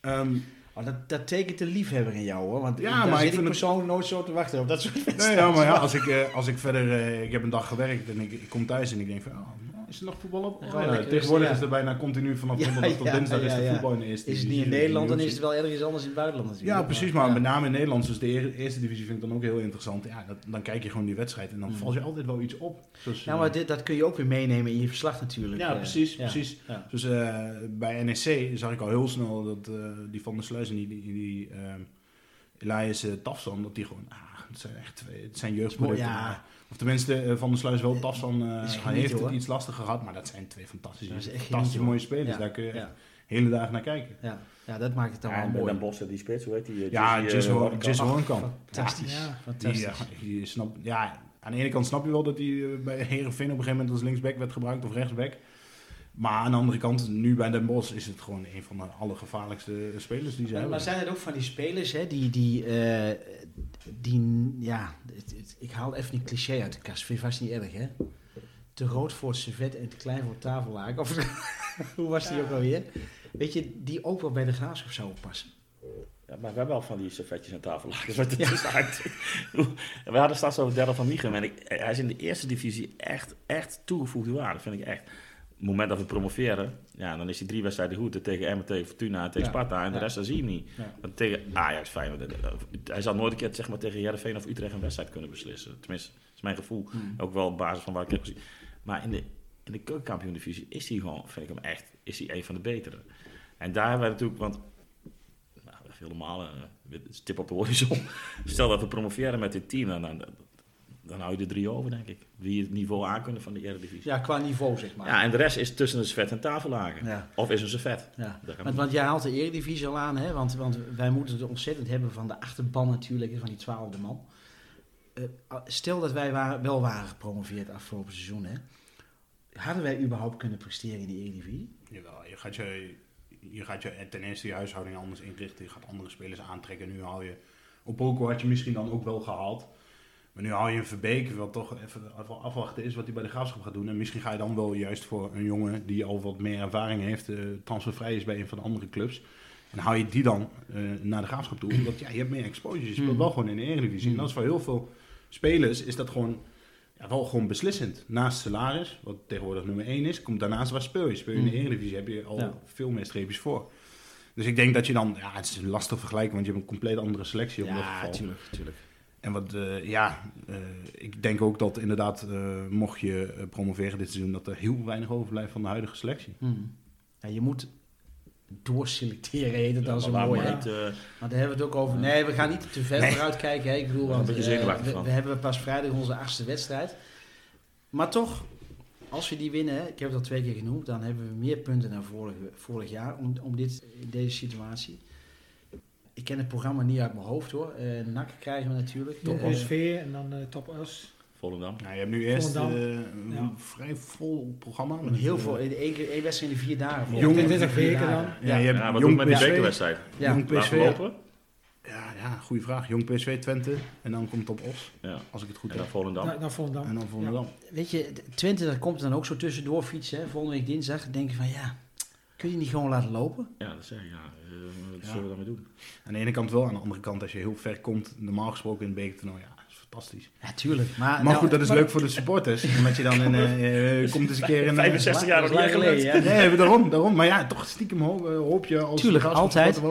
Ehm, Oh, dat, dat tekent de liefhebber in jou, hoor. Want Ja, daar maar zit ik ik het- persoonlijk nooit zo te wachten op dat soort nee, ja, maar ja, als ik, eh, als ik verder... eh, ik heb een dag gewerkt en ik, ik kom thuis en ik denk van... oh, is er nog voetbal op? Oh, ja, tegenwoordig is er bijna continu vanaf donderdag tot dinsdag is er voetbal in de eerste Is het niet divisie. in Nederland, dan is Divisie. het wel ergens anders in het buitenland natuurlijk. Ja, precies. Maar met name in Nederland, dus de eer- eerste divisie vind ik dan ook heel interessant. Ja, dat, dan kijk je gewoon die wedstrijd en dan Mm. valt je altijd wel iets op. Zoals, Ja, eh, maar dit, dat kun je ook weer meenemen in je verslag natuurlijk. ja, eh. precies, precies. Dus eh, bij NEC zag ik al heel snel dat die Van der Sluis en die, die, die Elias Tafsan, dat die gewoon, ah, het zijn echt twee, het zijn jeugdproducten. Ja. Of tenminste, eh, Van der Sluis wel, eh, Is hij genieten, heeft het iets lastiger gehad, maar dat zijn twee fantastische, Dat is echt fantastische mooie spelers. Ja, Daar kun je ja. hele dagen naar kijken. Ja. ja, dat maakt het dan Ja, wel en mooi. Den Bosch, die spits, hoe heet die? eh, Ja, eh, Hoornkamp. Jesse Hoornkamp. Fantastisch. Die, Fantastisch. die snap, ja, aan de ene kant snap je wel dat hij eh, bij Herenveen op een gegeven moment als linksback werd gebruikt of rechtsback. Maar aan de andere kant, nu bij Den Bosch is het gewoon een van de allergevaarlijkste spelers die ze Maar, hebben. maar zijn het ook van die spelers hè, die, die, eh, die ja, het- het- ik haal even een cliché uit de kast, vind je vast niet erg hè? Te groot voor het servet en te klein voor het tafellaken. Of hoe was die ook alweer? Weet je, die ook wel bij de graafschap zouden passen. Ja, maar we hebben wel van die servetjes en tafellakens. Wat het is uit. We hadden straks over Derral van Michum. En ik, hij is in de eerste divisie echt, echt toegevoegde waarde. Vind ik echt. Het moment dat we promoveren, ja, dan is hij drie wedstrijden goed. Tegen Emmen, tegen Fortuna, tegen. Sparta. En de rest, dat zie je hem niet. Ja. Want tegen Ajax, Feyenoord. eh, Hij zal nooit een keer zeg maar, tegen Heerenveen of Utrecht een wedstrijd kunnen beslissen. Tenminste, dat is mijn gevoel. Ook wel op basis van waar ik heb gezien. Maar in de, in de keukenkampioen-divisie is hij gewoon, vind ik hem echt, is hij een van de betere. En daar hebben we natuurlijk, want nou, helemaal een stip op de horizon. Stel dat we promoveren met dit team, dan, dan, dan hou je er drie over, denk ik. Wie het niveau aankunnen van de Eredivisie. Ja, qua niveau zeg maar. Ja, en de rest is tussen een servet en tafellaken. Ja. Of is een servet. Ja. Want, want jij haalt de Eredivisie al aan, hè? Want, want wij moeten het ontzettend hebben van de achterban natuurlijk, van die twaalfde man. Eh, stel dat wij waren, wel waren gepromoveerd afgelopen seizoen, hè? Hadden wij überhaupt kunnen presteren in de Eredivisie? Jawel, je gaat je, je gaat je ten eerste je huishouding anders inrichten. Je gaat andere spelers aantrekken. Nu haal je, Opoko had je misschien dan ook wel gehaald. Maar nu haal je een Verbeek, wat toch even af- afwachten is wat hij bij de graafschap gaat doen. En misschien ga je dan wel juist voor een jongen die al wat meer ervaring heeft, eh, transfervrij is bij een van de andere clubs. En haal je die dan eh, naar de graafschap toe. Omdat ja, je hebt meer exposure. Je speelt Mm. wel gewoon in de Eredivisie. En dat is voor heel veel spelers is dat gewoon ja, wel gewoon beslissend. Naast salaris, wat tegenwoordig nummer 1 is, komt daarnaast waar speel je. Speel je in de Mm. Eredivisie, heb je al Ja. veel meer streepjes voor. Dus ik denk dat je dan, ja, het is een lastig vergelijken, want je hebt een compleet andere selectie op dat Ja, geval. tuurlijk, tuurlijk. En wat, eh, ja, eh, ik denk ook dat inderdaad, eh, mocht je promoveren dit seizoen, dat er heel weinig overblijft van de huidige selectie. Hmm. Ja, je moet doorselecteren, heet het dan Ja, zo mooi. maar hè? niet, Maar daar hebben we het ook over. Nee, we gaan niet te ver Nee. vooruit kijken. Hè. Ik bedoel, want we, hebben pas vrijdag onze achtste wedstrijd. Maar toch, als we die winnen, hè, ik heb het al twee keer genoemd, dan hebben we meer punten dan vorig, vorig jaar om, om dit, in deze situatie. Ik ken het programma niet uit mijn hoofd hoor. Eh NAC krijgen we natuurlijk. Top Eh, SV en dan eh, Top Us. Volendam. Nou, je hebt nu eerst eh, een Ja. vrij vol programma. met heel veel, in één wedstrijd in de vier dagen. Jong- Vier 20 weken dan. Ja, je hebt Ja, wat Jong doen we met die PSV. bekerwedstrijd? Ja. Jong PSV. lopen? Ja, ja, goede vraag. Jong PSV Twente. En dan komt het op Os, Ja. als ik het goed En dan heb. Volendam. Volendam. En dan Volendam. Weet je, Twente, dat komt dan ook zo tussendoor fietsen. Hè. Volgende week dinsdag dan denk je van ja, kun je niet gewoon laten lopen? Ja, dat zeg ik. Ja. Eh, wat Ja. zullen we daarmee doen? Aan de ene kant wel, aan de andere kant als je heel ver komt, normaal gesproken in het bekertoernooi, ja, is fantastisch. Ja, tuurlijk. Maar, Maar nou, goed, dat is leuk voor de supporters. Omdat je dan in, eh, eh, komt eens een keer in... eh, 65 jaar nog niet geleden, ja. Nee, daarom, daarom. Maar ja, toch stiekem hoop, hoop je als Tuurlijk, altijd. eh,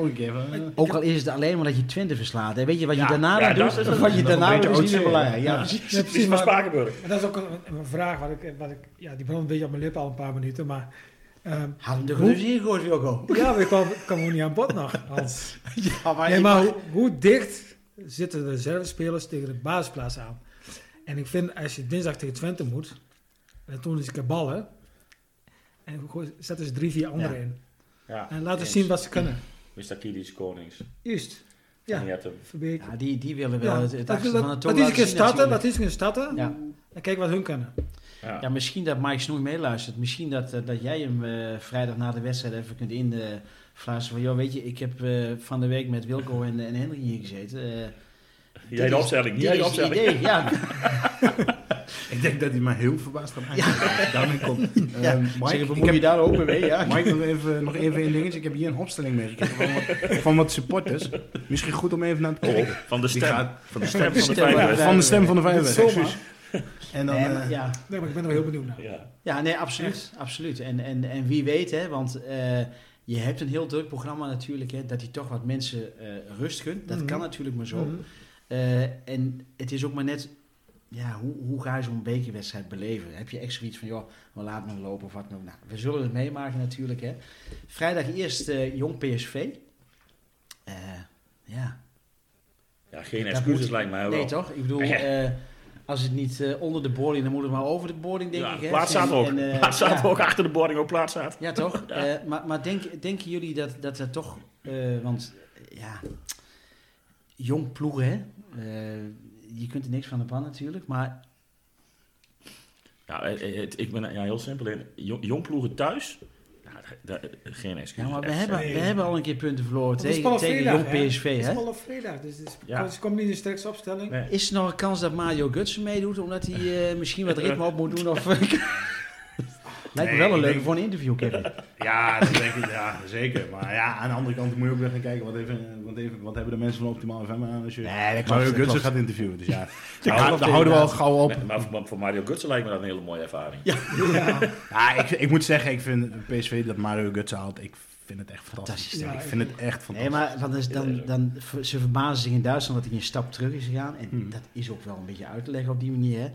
Ook al is het alleen maar dat je Twente verslaat. Hè? Weet je wat je Ja, daarna ja, doet? is- wat je daarna doet, is niet belangrijk. Ja, Ja. precies. Ja, precies, maar, Spakenburg. dat is ook een, een vraag wat ik, wat ik, ja, die brandt een beetje op mijn lippen al een paar minuten, maar ehm, Had hem er gewoon eens ingegooid, Wilco. ja, maar ik kwam, kwam gewoon niet aan bod nog, Hans. Ja, maar, Nee, maar hoe, hoe dicht zitten de reservespelers tegen de basisplaats aan? En ik vind, als je dinsdag tegen Twente moet, en toen is ik ballen, en gooi- zetten ze drie, vier anderen Ja. in. Ja, En laten eens. zien wat ze kunnen. Mr. Kidis, Konings. Juist. Ja. Verbeek. Ja, die, die willen wel Ja, het, het dat, dat, van de dat, tong is een keer starten, dat is een starten. Ja. En kijk wat hun kunnen. Ja. Ja, misschien dat Mike Snoei meeluistert. Misschien dat, eh, dat jij hem eh, vrijdag na de wedstrijd even kunt influisteren. van, joh, weet je, ik heb eh, van de week met Wilco en, en Henry hier gezeten. Eh, Jij de opstelling. Jij de het opstelling. idee, ja. Ik denk dat hij maar heel verbaasd gaat ik Daarmee komt. Ja, Ehm, Zeg, Mike, ik heb, je daar ook mee, ja. Mike, nog even, nog even een dingetje. Ik heb hier een opstelling meegekregen van wat, van wat supporters. Misschien goed om even naar te kijken. Van de stem. gaat- Van de stem van de stem vijf. van de Ja. Van de stem van de Niet vijver. zomaar. excuus. En dan, Nee, eh, maar, ja. Nee, maar ik ben er wel heel benieuwd naar. Ja. ja, nee, absoluut. absoluut. En, en, en wie weet, hè, want eh, je hebt een heel druk programma natuurlijk, hè, dat hij toch wat mensen eh, rust gunt. Dat Mhm. kan natuurlijk maar zo. Mhm. Eh, en het is ook maar net, ja, hoe, hoe ga je zo'n bekerwedstrijd beleven? Heb je echt zoiets van, joh, we laten hem lopen of wat dan ook. Nou, we zullen het meemaken natuurlijk, hè. Vrijdag eerst eh, Jong PSV. Eh, ja, ja, geen Dat excuses moet- lijkt mij wel. nee toch? Ik bedoel, Ja. als het niet eh, onder de boarding, dan moet het maar over de boarding, denk Ja, ik. Hè? plaats staat ook. En, eh, plaats staat ja. ook achter de boarding ook plaats staat. Ja, toch? Eh, maar maar denk, denken jullie dat, dat er toch... want ja, jong ploegen, hè? Je kunt er niks van de pan natuurlijk, maar Ja, het, het- ik ben ja, heel simpel in. Jong, jong ploegen thuis. Daar- geen excuses. Ja, maar we hebben, nee. we hebben al een keer punten verloren Het is tegen, tegen Jong hè? PSV. Het is Hè? wel op vrijdag, dus het is, Ja. ze komen niet in de sterkste opstelling. Nee. Is er nog een kans dat Mario Gutsen meedoet, omdat hij eh, misschien wat ritme op moet doen? Of, Lijkt me Nee, wel een leuke denk- voor een interview, Kevin. Ja, dat denk ik, ja, zeker. Maar ja, aan de andere kant moet je ook weer gaan kijken wat, even, even, wat hebben de mensen van Optimaal FM aan als je Nee, dat klopt, Mario Gutsen klopt. gaat interviewen. Dus ja, Ja, daar, daar houden we al gauw op. Nee, maar voor, voor Mario Gutsen lijkt me dat een hele mooie ervaring. Ja. Ja, ik, ik moet zeggen, ik vind PSV dat Mario Gutsen haalt, ik vind het echt fantastisch. Fantastisch, ja. ik vind het echt fantastisch. Nee, maar want dus dan, dan, ze verbazen zich in Duitsland dat hij een stap terug is gegaan. En Hmm. dat is ook wel een beetje uit te leggen op die manier. Hè.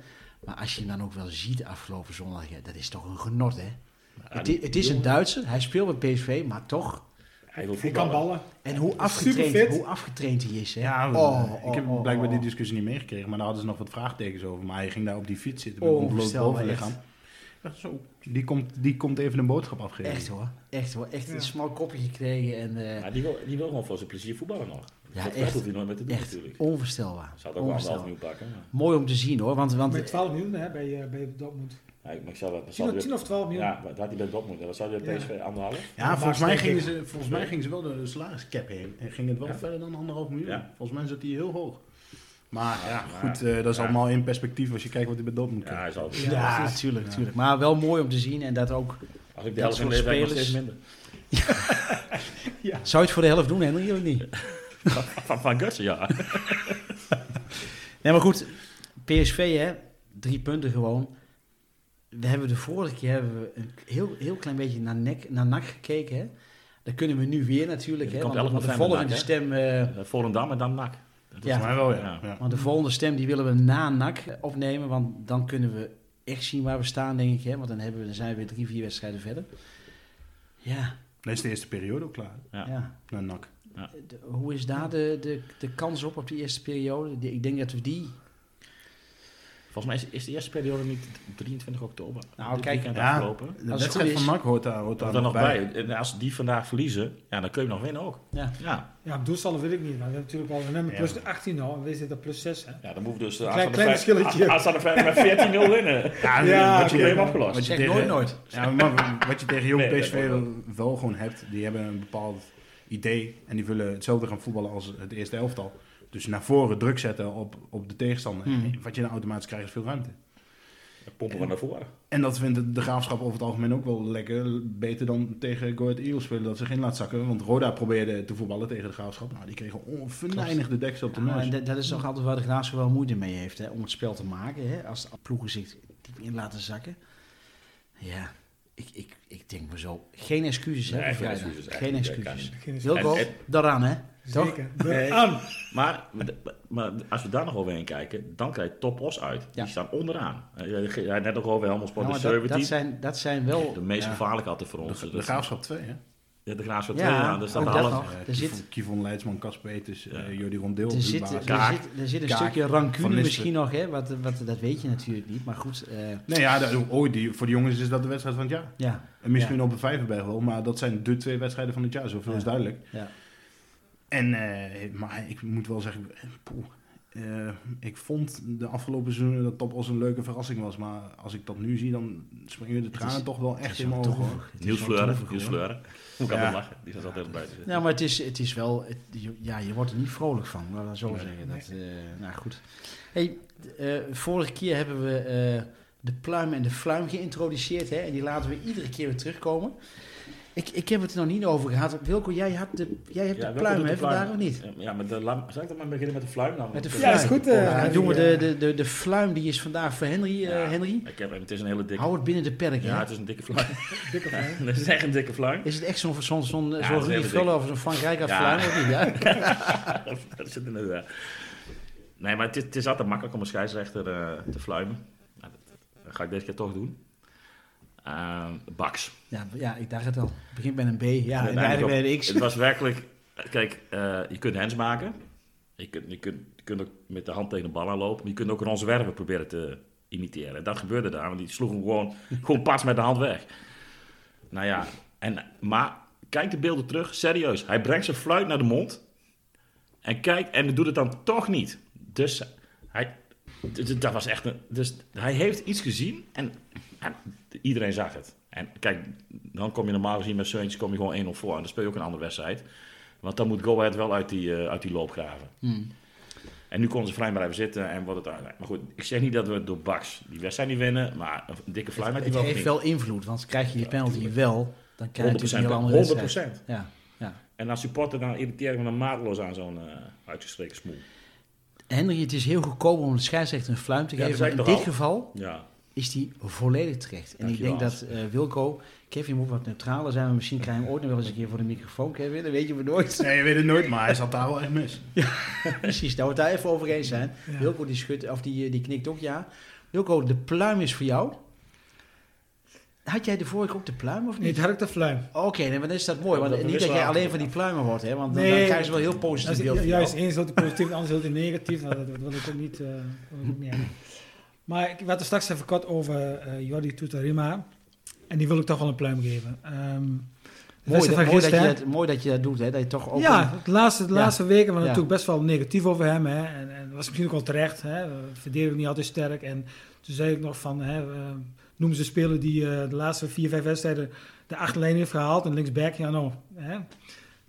Maar als je hem dan ook wel ziet afgelopen zondag, ja, dat is toch een genot, hè? Ja, het, het is een Duitser, hij speelt bij PSV, maar toch. Hij wil Hij kan ballen. En hoe afgetraind, hoe afgetraind hij is, hè? Ja, Oh, ik heb oh, oh, blijkbaar die oh. discussie niet meegekregen, maar daar hadden ze nog wat vraagtekens over. Maar hij ging daar op die fiets zitten met een bloot Onvoorstelbaar, bovenlichaam. Ik dacht zo, die komt, die komt even een boodschap afgeven. Echt hoor, echt hoor. Echt Ja. een smal kopje gekregen en eh, Ja, die, wil, die wil gewoon voor zijn plezier voetballen nog. Ja, dat echt. hoeft hij nooit meer te doen echt natuurlijk. onvoorstelbaar. Zou het ook wel anderhalf onvoorstelbaar. miljoen pakken. Maar, Mooi om te zien hoor, want, want Met 12 miljoen hè, bij, eh, bij Dortmund. Ja, ik, maar ik zou dat... 10, Zou of- 10 of 12 miljoen. ja, dat had hij bij Dortmund. Dat zou hij bij Ja. PSV anderhalf. Ja, volgens mij, gingen ze, volgens mij gingen ze wel de salariscap heen. En ging het wel Ja. verder dan anderhalf miljoen. Ja. Volgens mij zat hij heel hoog. Maar ja, maar- goed, eh, dat is ja. allemaal in perspectief als je kijkt wat hij bij Dortmund Ja, krijgt. hij zal... Ja, Ja, tuurlijk, Ja. tuurlijk. Maar wel mooi om te zien en dat ook... Als ik de helft soort de nog spelers- steeds minder. Zou je het voor de helft doen, Henry, of niet? Van, van Gutsen, ja. Nee, maar goed. PSV, hè. Drie punten gewoon. We hebben de vorige keer hebben we een heel, heel klein beetje naar, nek, naar NAC gekeken, hè. Dat kunnen we nu weer natuurlijk, Ja, hè. Want, 11 want de november volgende NAC, stem... eh, Eh, Volendam en dan NAC. Dat is- Ja. Mij wel, ja. Ja. ja. want de volgende stem die willen we na NAC opnemen, want dan kunnen we echt zien waar we staan, denk ik, hè. Want dan, hebben we, dan zijn we weer drie, vier wedstrijden verder. Ja, Dan is de eerste periode ook klaar. Ja. ja. Naar NAC. De- hoe is daar de, de, de kans op, op die eerste periode? Ik denk dat we die... Volgens mij is, is de eerste periode niet 23 oktober. Nou, kijk, weekend ja. afgelopen. De Als wedstrijd goed van is- NAC hoort daar, hoort daar er nog nog bij. bij. En als die vandaag verliezen, ja, dan kun je nog winnen ook. Ja. Ja, Ja, weet ik niet. Maar we hebben natuurlijk al we hebben Ja. plus 18 al en we zitten op plus 6. Hè. ja dan moet dus Klein- klein verschilletje. aanstaande vijf met 14-0 winnen. Ja, Ja, wat je, probleem. Wat je tegen, nooit nooit. Ja, maar wat je tegen jong PSV wel gewoon hebt, die hebben een bepaald idee en die willen hetzelfde gaan voetballen als het eerste elftal. Dus naar voren druk zetten op, op de tegenstander. Hmm. Wat je dan automatisch krijgt is veel ruimte. Pompen we naar voren. En dat vindt de graafschap over het algemeen ook wel lekker. Beter dan tegen Go Ahead Eagles spelen, dat ze geen laat zakken. Want Roda probeerde te voetballen tegen de graafschap. Nou, die kregen onvenijnigde deksel op de Ja, neus. en dat, dat is toch altijd waar de Graafschap wel moeite mee heeft, hè, om het spel te maken. Hè, als ploegen zich diep in laten zakken. Ja, ik, ik, ik denk maar zo. Geen excuses, hè, Nee, geen excuses, Geen excuses. Geen Wilco, daaraan, hè? Zeker. Nee. Aan. Maar, maar als we daar nog overheen kijken, dan krijg je Top Os uit. Ja. Die staan onderaan. Jij net nog over Helmond Sport Nou, de maar dat, 17. dat, zijn, dat zijn wel... de meest ja, gevaarlijke altijd voor ons. De, de Dat- graafschap 2, hè? Ja, de Graafschap Ja, 2, ja. Dus dat dat Er Kivon- zit- Kivon Leidsman, Casper Peters, Ja. eh, Jordi Rondeel. Er zit, er. Kaak. zit, er zit een Kaak. stukje rancune misschien nog, hè? Wat, wat, dat weet je natuurlijk niet. Maar goed, eh, Nee, ja, oh, die, voor de jongens is dat de wedstrijd van het jaar. ja. En misschien Ja. op de Vijverberg wel, maar dat zijn de twee wedstrijden van het jaar, zoveel Ja. is duidelijk. Ja. En, eh, maar ik moet wel zeggen, eh, poeh, eh, ik vond de afgelopen seizoenen dat Top Os een leuke verrassing was. Maar als ik dat nu zie, dan springen de tranen is- toch wel echt in mijn wel ogen. Niels wel Fleuren. Niels hoor. Fleuren. Hoe kan Ja. dat lachen? Die staat altijd te zitten. Ja, maar het is, het is wel... het- ja, je wordt er niet vrolijk van, laten we zo Nee. zeggen. Dat, eh, nou goed. Hey, eh, vorige keer hebben we eh, de pluim en de fluim geïntroduceerd. Hè, en die laten we iedere keer weer terugkomen. Ik, ik heb het er nog niet over gehad. Wilco, jij, had de, jij hebt Ja, de pluim hè, vandaag of niet? Ja, met de Zal ik dan maar beginnen met de fluim dan? Met de fluim. Ja, is goed, eh, dan Henry, doen we de, eh. de, de, de fluim, die is vandaag voor Henry. eh. Henry. Ik heb hem, het is een hele dikke... Hou het binnen de perken. Ja, hè? het is een dikke fluim. Dikke fluim. Het is echt een dikke fluim. Is het echt zo'n zo'n dat is Rudy heel Vuller of zo'n Frank Rijkaard Ja. fluim of niet? Ja? dat zit. Nee, maar het is, het is altijd makkelijk om een scheidsrechter eh, te fluimen. Nou, dat, dat ga ik deze keer toch doen. Uh, Baks. Ja, ja, ik dacht het al. Het begint met een B. Ja, en eigenlijk bij een X. Het was werkelijk... Kijk, eh, je kunt hands maken. Je kunt, je, kunt, je kunt ook met de hand tegen de bal aanlopen. Maar je kunt ook Ron Zwerver proberen te imiteren. En dat gebeurde daar. Want die sloeg hem gewoon, gewoon pas met de hand weg. Nou ja, en, maar kijk de beelden terug. Serieus. Hij brengt zijn fluit naar de mond. En kijk, en doet het dan toch niet. Dus hij... Dat was echt een... Dus hij heeft iets gezien en, en iedereen zag het. En kijk, dan kom je normaal gezien met Seuntjes kom je gewoon 1-0 voor. En dan speel je ook een andere wedstrijd. Want dan moet Go Ahead wel uit die, eh, uit die loop graven. Hmm. En nu konden ze vrij blijven zitten en wordt het uit. Maar goed, ik zeg niet dat we door Baks die wedstrijd niet winnen. Maar een dikke fluim Het, met het die wel heeft verdiend. wel invloed, want krijg je die penalty wel, dan krijg je 100%. natuurlijk een heel andere wedstrijd. 100%. Ja, ja. En als supporter dan irriteer ik me dan maatloos aan zo'n eh uitgestreken smoel. Henry, het is heel goedkoop om de scheidsrechter een fluim te Ja, geven. in dit geval Ja, is die volledig terecht. En ik denk dat eh, Wilco... Kevin moet wat neutraler zijn, maar misschien krijg je hem ooit nog wel eens een keer voor de microfoon, Kevin. Dat weet je maar nooit. Nee, je weet het nooit, maar hij zat daar wel echt mis. Precies, daar we het daar even over eens zijn. Ja. Wilco die, schudt, of die, eh, die knikt ook ja. Wilco, de pluim is voor jou. Had jij de vorige keer ook de pluim of Nee, niet? het had ik de fluim. Oké, nee, maar dan is dat mooi. Ja, Want dat niet dat jij alleen van die pluimen wordt, hè? Want dan, Nee. dan krijgen ze wel heel positief is beeld juist jou. eens heel positief, de ander heel negatief. Nou, dat, wil ik ook niet, eh, Maar ik werd er straks even kort over eh Jordi Tutarima. En die wil ik toch wel een pluim geven. De Mooi, dat, mooi, je dat, mooi dat je dat doet, hè? Dat je toch ook... ja, de laatste, de Ja. laatste weken waren Ja. natuurlijk best wel negatief over hem. Hè. En, en dat was misschien ook wel terecht. Hè. We verdedigen niet altijd sterk. En toen zei ik nog van, hè, eh, noemen ze een speler die eh, de laatste vier, vijf wedstrijden de achterlijn heeft gehaald. En linksback, ja nou, hè.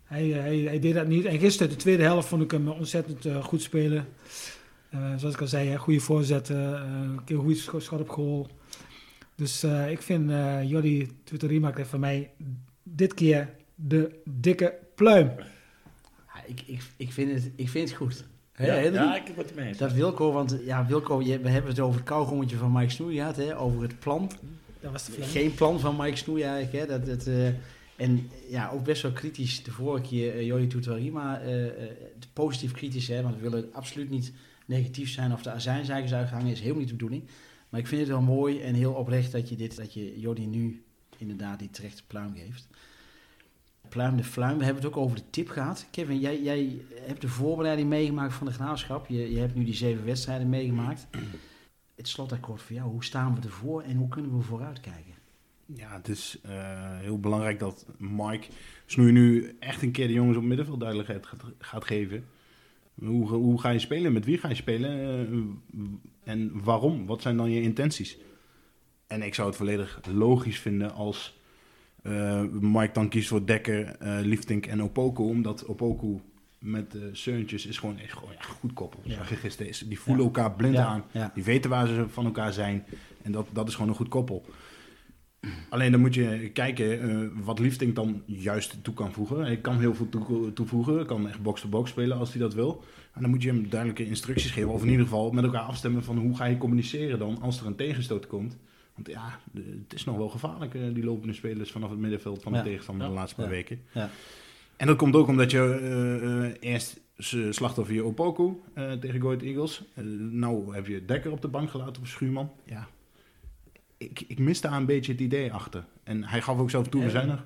Hij, eh, hij, hij deed dat niet. En gisteren, de tweede helft, vond ik hem ontzettend eh, goed spelen. Eh, zoals ik al zei, hè, goede voorzetten, eh, een keer goed scho- schot op goal. Dus eh, ik vind eh Jordi Tutarima krijgt van mij dit keer de dikke pluim. Ja, ik, ik, ik, vind het, ik vind het goed. Ja, Henry? ja, ik word het mee eens. Dat Wilco, want ja, Wilco, je, we hebben het over het kauwgommetje van Mike Snoei gehad, hè? Over het plan. Dat was de. Geen plan van Mike Snoei eigenlijk, hè? Dat, dat, eh, en ja, ook best wel kritisch de vorige keer, uh, eh, positief kritisch, hè? Want we willen absoluut niet negatief zijn of de azijnzeikers uitgehangen, is helemaal niet de bedoeling. Maar ik vind het wel mooi en heel oprecht dat je, dit, dat je Jordi nu inderdaad die terechte pluim geeft. Pluim de fluim, we hebben het ook over de tip gehad. Kevin, jij, jij hebt de voorbereiding meegemaakt van de graafschap. Je, je hebt nu die zeven wedstrijden meegemaakt. Het slotakkoord voor jou, hoe staan we ervoor en hoe kunnen we vooruitkijken? Ja, het is eh, heel belangrijk dat Mike Snoei nu echt een keer de jongens op middenveld duidelijkheid gaat, gaat geven. Hoe, hoe ga je spelen? Met wie ga je spelen? Eh, en waarom? Wat zijn dan je intenties? En ik zou het volledig logisch vinden als eh, Mike dan kiest voor Dekker, eh Liefdink en Opoku. Omdat Opoku met de Seuntjes is gewoon, is gewoon ja, goed koppel. Ja. Gisteren, is- die voelen Ja. elkaar blind aan. Die weten waar ze van elkaar zijn. En dat, dat is gewoon een goed koppel. Alleen dan moet je kijken eh, wat Liefding dan juist toe kan voegen. Hij kan heel veel toe- toevoegen, hij kan echt box-to-box spelen als hij dat wil. En dan moet je hem duidelijke instructies geven, of in ieder geval met elkaar afstemmen van hoe ga je communiceren dan als er een tegenstoot komt. Want ja, het is nog wel gevaarlijk, eh, die lopende spelers vanaf het middenveld van de Ja. tegenstander de laatste paar Ja. weken. Ja. En dat komt ook omdat je eh, eerst slachtoffer je Opoku tegen Go Ahead Eagles. Nou heb je Dekker op de bank gelaten of Schuurman. Ja, ik, ik mis daar een beetje het idee achter. En hij gaf ook zelf toe, we Ja. zijn er.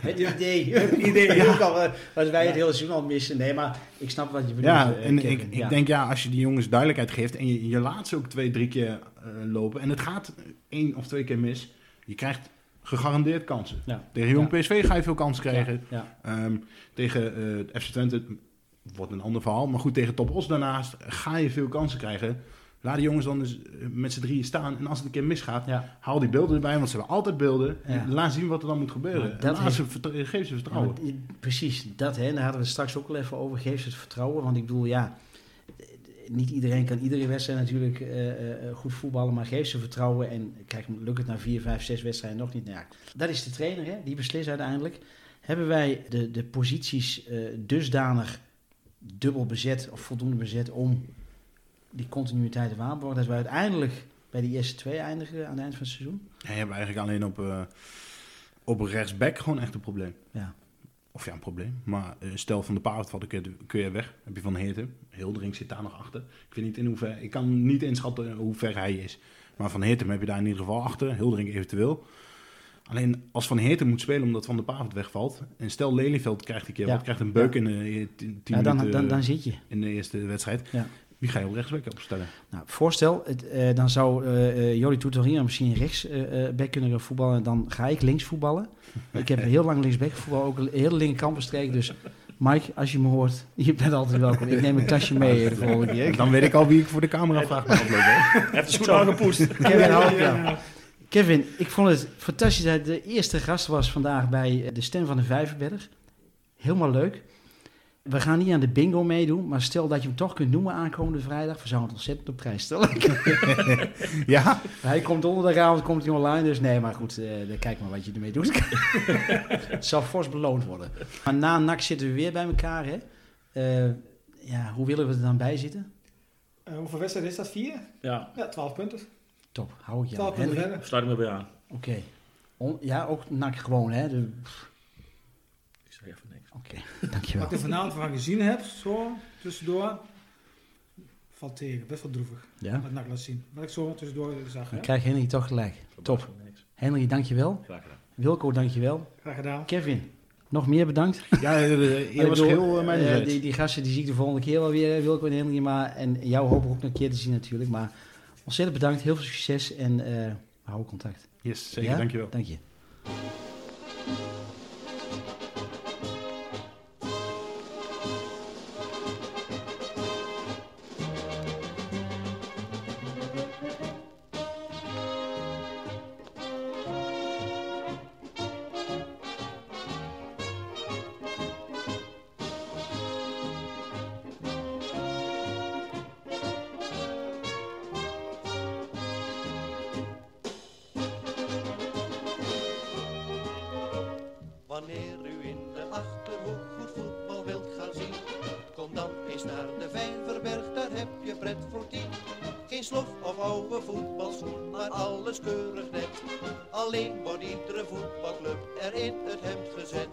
Het idee, het idee ook al, eh, wat wij het hele seizoen al missen. Nee, maar ik snap wat je bedoelt. Ja, eh, en Kevin. ik, Ja. ik denk ja, als je die jongens duidelijkheid geeft en je, je laat ze ook twee, drie keer eh, lopen en het gaat één of twee keer mis, je krijgt gegarandeerd kansen. Ja. Tegen Jong Ja. PSV ga je veel kansen krijgen. Ja, Ehm, tegen eh FC Twente wordt een ander verhaal, maar goed, tegen Top Os daarnaast ga je veel kansen krijgen. Laat die jongens dan eens eh, met z'n drieën staan en als het een keer misgaat, ja. haal die beelden erbij, want ze hebben altijd beelden. Ja. En laat zien wat er dan moet gebeuren. Dat laat heeft- ze vertr- geef ze Ja, vertrouwen. maar precies, dat hè. Daar hadden we het straks ook al even over. Geef ze het vertrouwen. Want ik bedoel, ja, eh, niet iedereen kan iedere wedstrijd natuurlijk eh, eh, goed voetballen. Maar geef ze vertrouwen. En kijk, lukt het na vier, vijf, zes wedstrijden nog niet? Nou dat is de trainer, hè. Die beslist uiteindelijk. Hebben wij de, de posities eh, dusdanig dubbel bezet of voldoende bezet om die continuïteit te waarborgen? Dat we uiteindelijk bij die eerste twee eindigen aan het eind van het seizoen? Ja, je hebt eigenlijk alleen op, eh op rechtsback gewoon echt een probleem. Ja. Of ja, een probleem. Maar eh, stel van de paard valt, kun je, kun je weg. Heb je van Heerten. Hildering zit daar nog achter. Ik, weet niet in hoever, ik kan niet inschatten hoe ver hij is. Maar van Heerten heb je daar in ieder geval achter. Hildering eventueel. Alleen als Van Heerten moet spelen omdat Van de Paard wegvalt. En stel Lelyveld krijgt een keer Ja. wat. Krijgt een beuk in de eh, tien tien Ja, dan, minuten dan, dan zit je. in de eerste wedstrijd. Wie ga je op rechtsback opstellen? Nou, voorstel, het, eh, dan zou eh eh Jordi Toetorino misschien rechts eh, eh, kunnen gaan voetballen. Dan ga ik links voetballen. ik heb heel lang linksback gevoetbald, ook een hele linkerkant. Dus Mike, als je me hoort, je bent altijd welkom. Ik neem een tasje mee de volgende keer. Dan weet ik al wie ik voor de camera vraag afloop. hè? Heeft schoen aangepoest. Kevin, ik vond het fantastisch dat hij de eerste gast was vandaag bij de Stem van de Vijverberg. Helemaal leuk. We gaan niet aan de bingo meedoen, maar stel dat je hem toch kunt noemen aankomende vrijdag, we zouden het ontzettend op prijs stellen. Ja, Hij komt donderdagavond komt hij online, dus nee, maar goed, eh, dan kijk maar wat je ermee doet. het zal fors beloond worden. Maar na NAC zitten we weer bij elkaar, hè? Eh, ja, hoe willen we er dan bij zitten? Eh, hoeveel wedstrijden is dat? Vier? Ja, Ja, 12 punten. Top, hou ik 12 jou. punten Henry? verder. sluit ik me bij aan. Oké. Ja, ook NAC gewoon, hè? De- dankjewel. Wat ik er vanavond van gezien heb, zo, tussendoor, valt tegen. Best wel droevig. Ja? Wat NAC laat zien. Wat ik zo tussendoor zag. Dan Hè? krijgt Henry toch gelijk. Top. Henry, dankjewel. Graag gedaan. Wilco, dankjewel. Graag gedaan. Kevin, nog meer bedankt. ja de eer Ik was uh, eh, die, die gasten die zie ik de volgende keer wel weer, eh, Wilco en Henry. Maar, en jou hoop ik ook nog een keer te zien natuurlijk. Maar ontzettend bedankt, heel veel succes en eh houden contact. Yes, zeker, Ja? dankjewel. Dank je. Wanneer u in de Achterhoek goed voetbal wilt gaan zien, kom dan eens naar de Vijverberg, daar heb je pret voor tien. Geen slof of oude voetbalschoen, maar alles keurig net. Alleen wordt iedere voetbalclub er in het hemd gezet.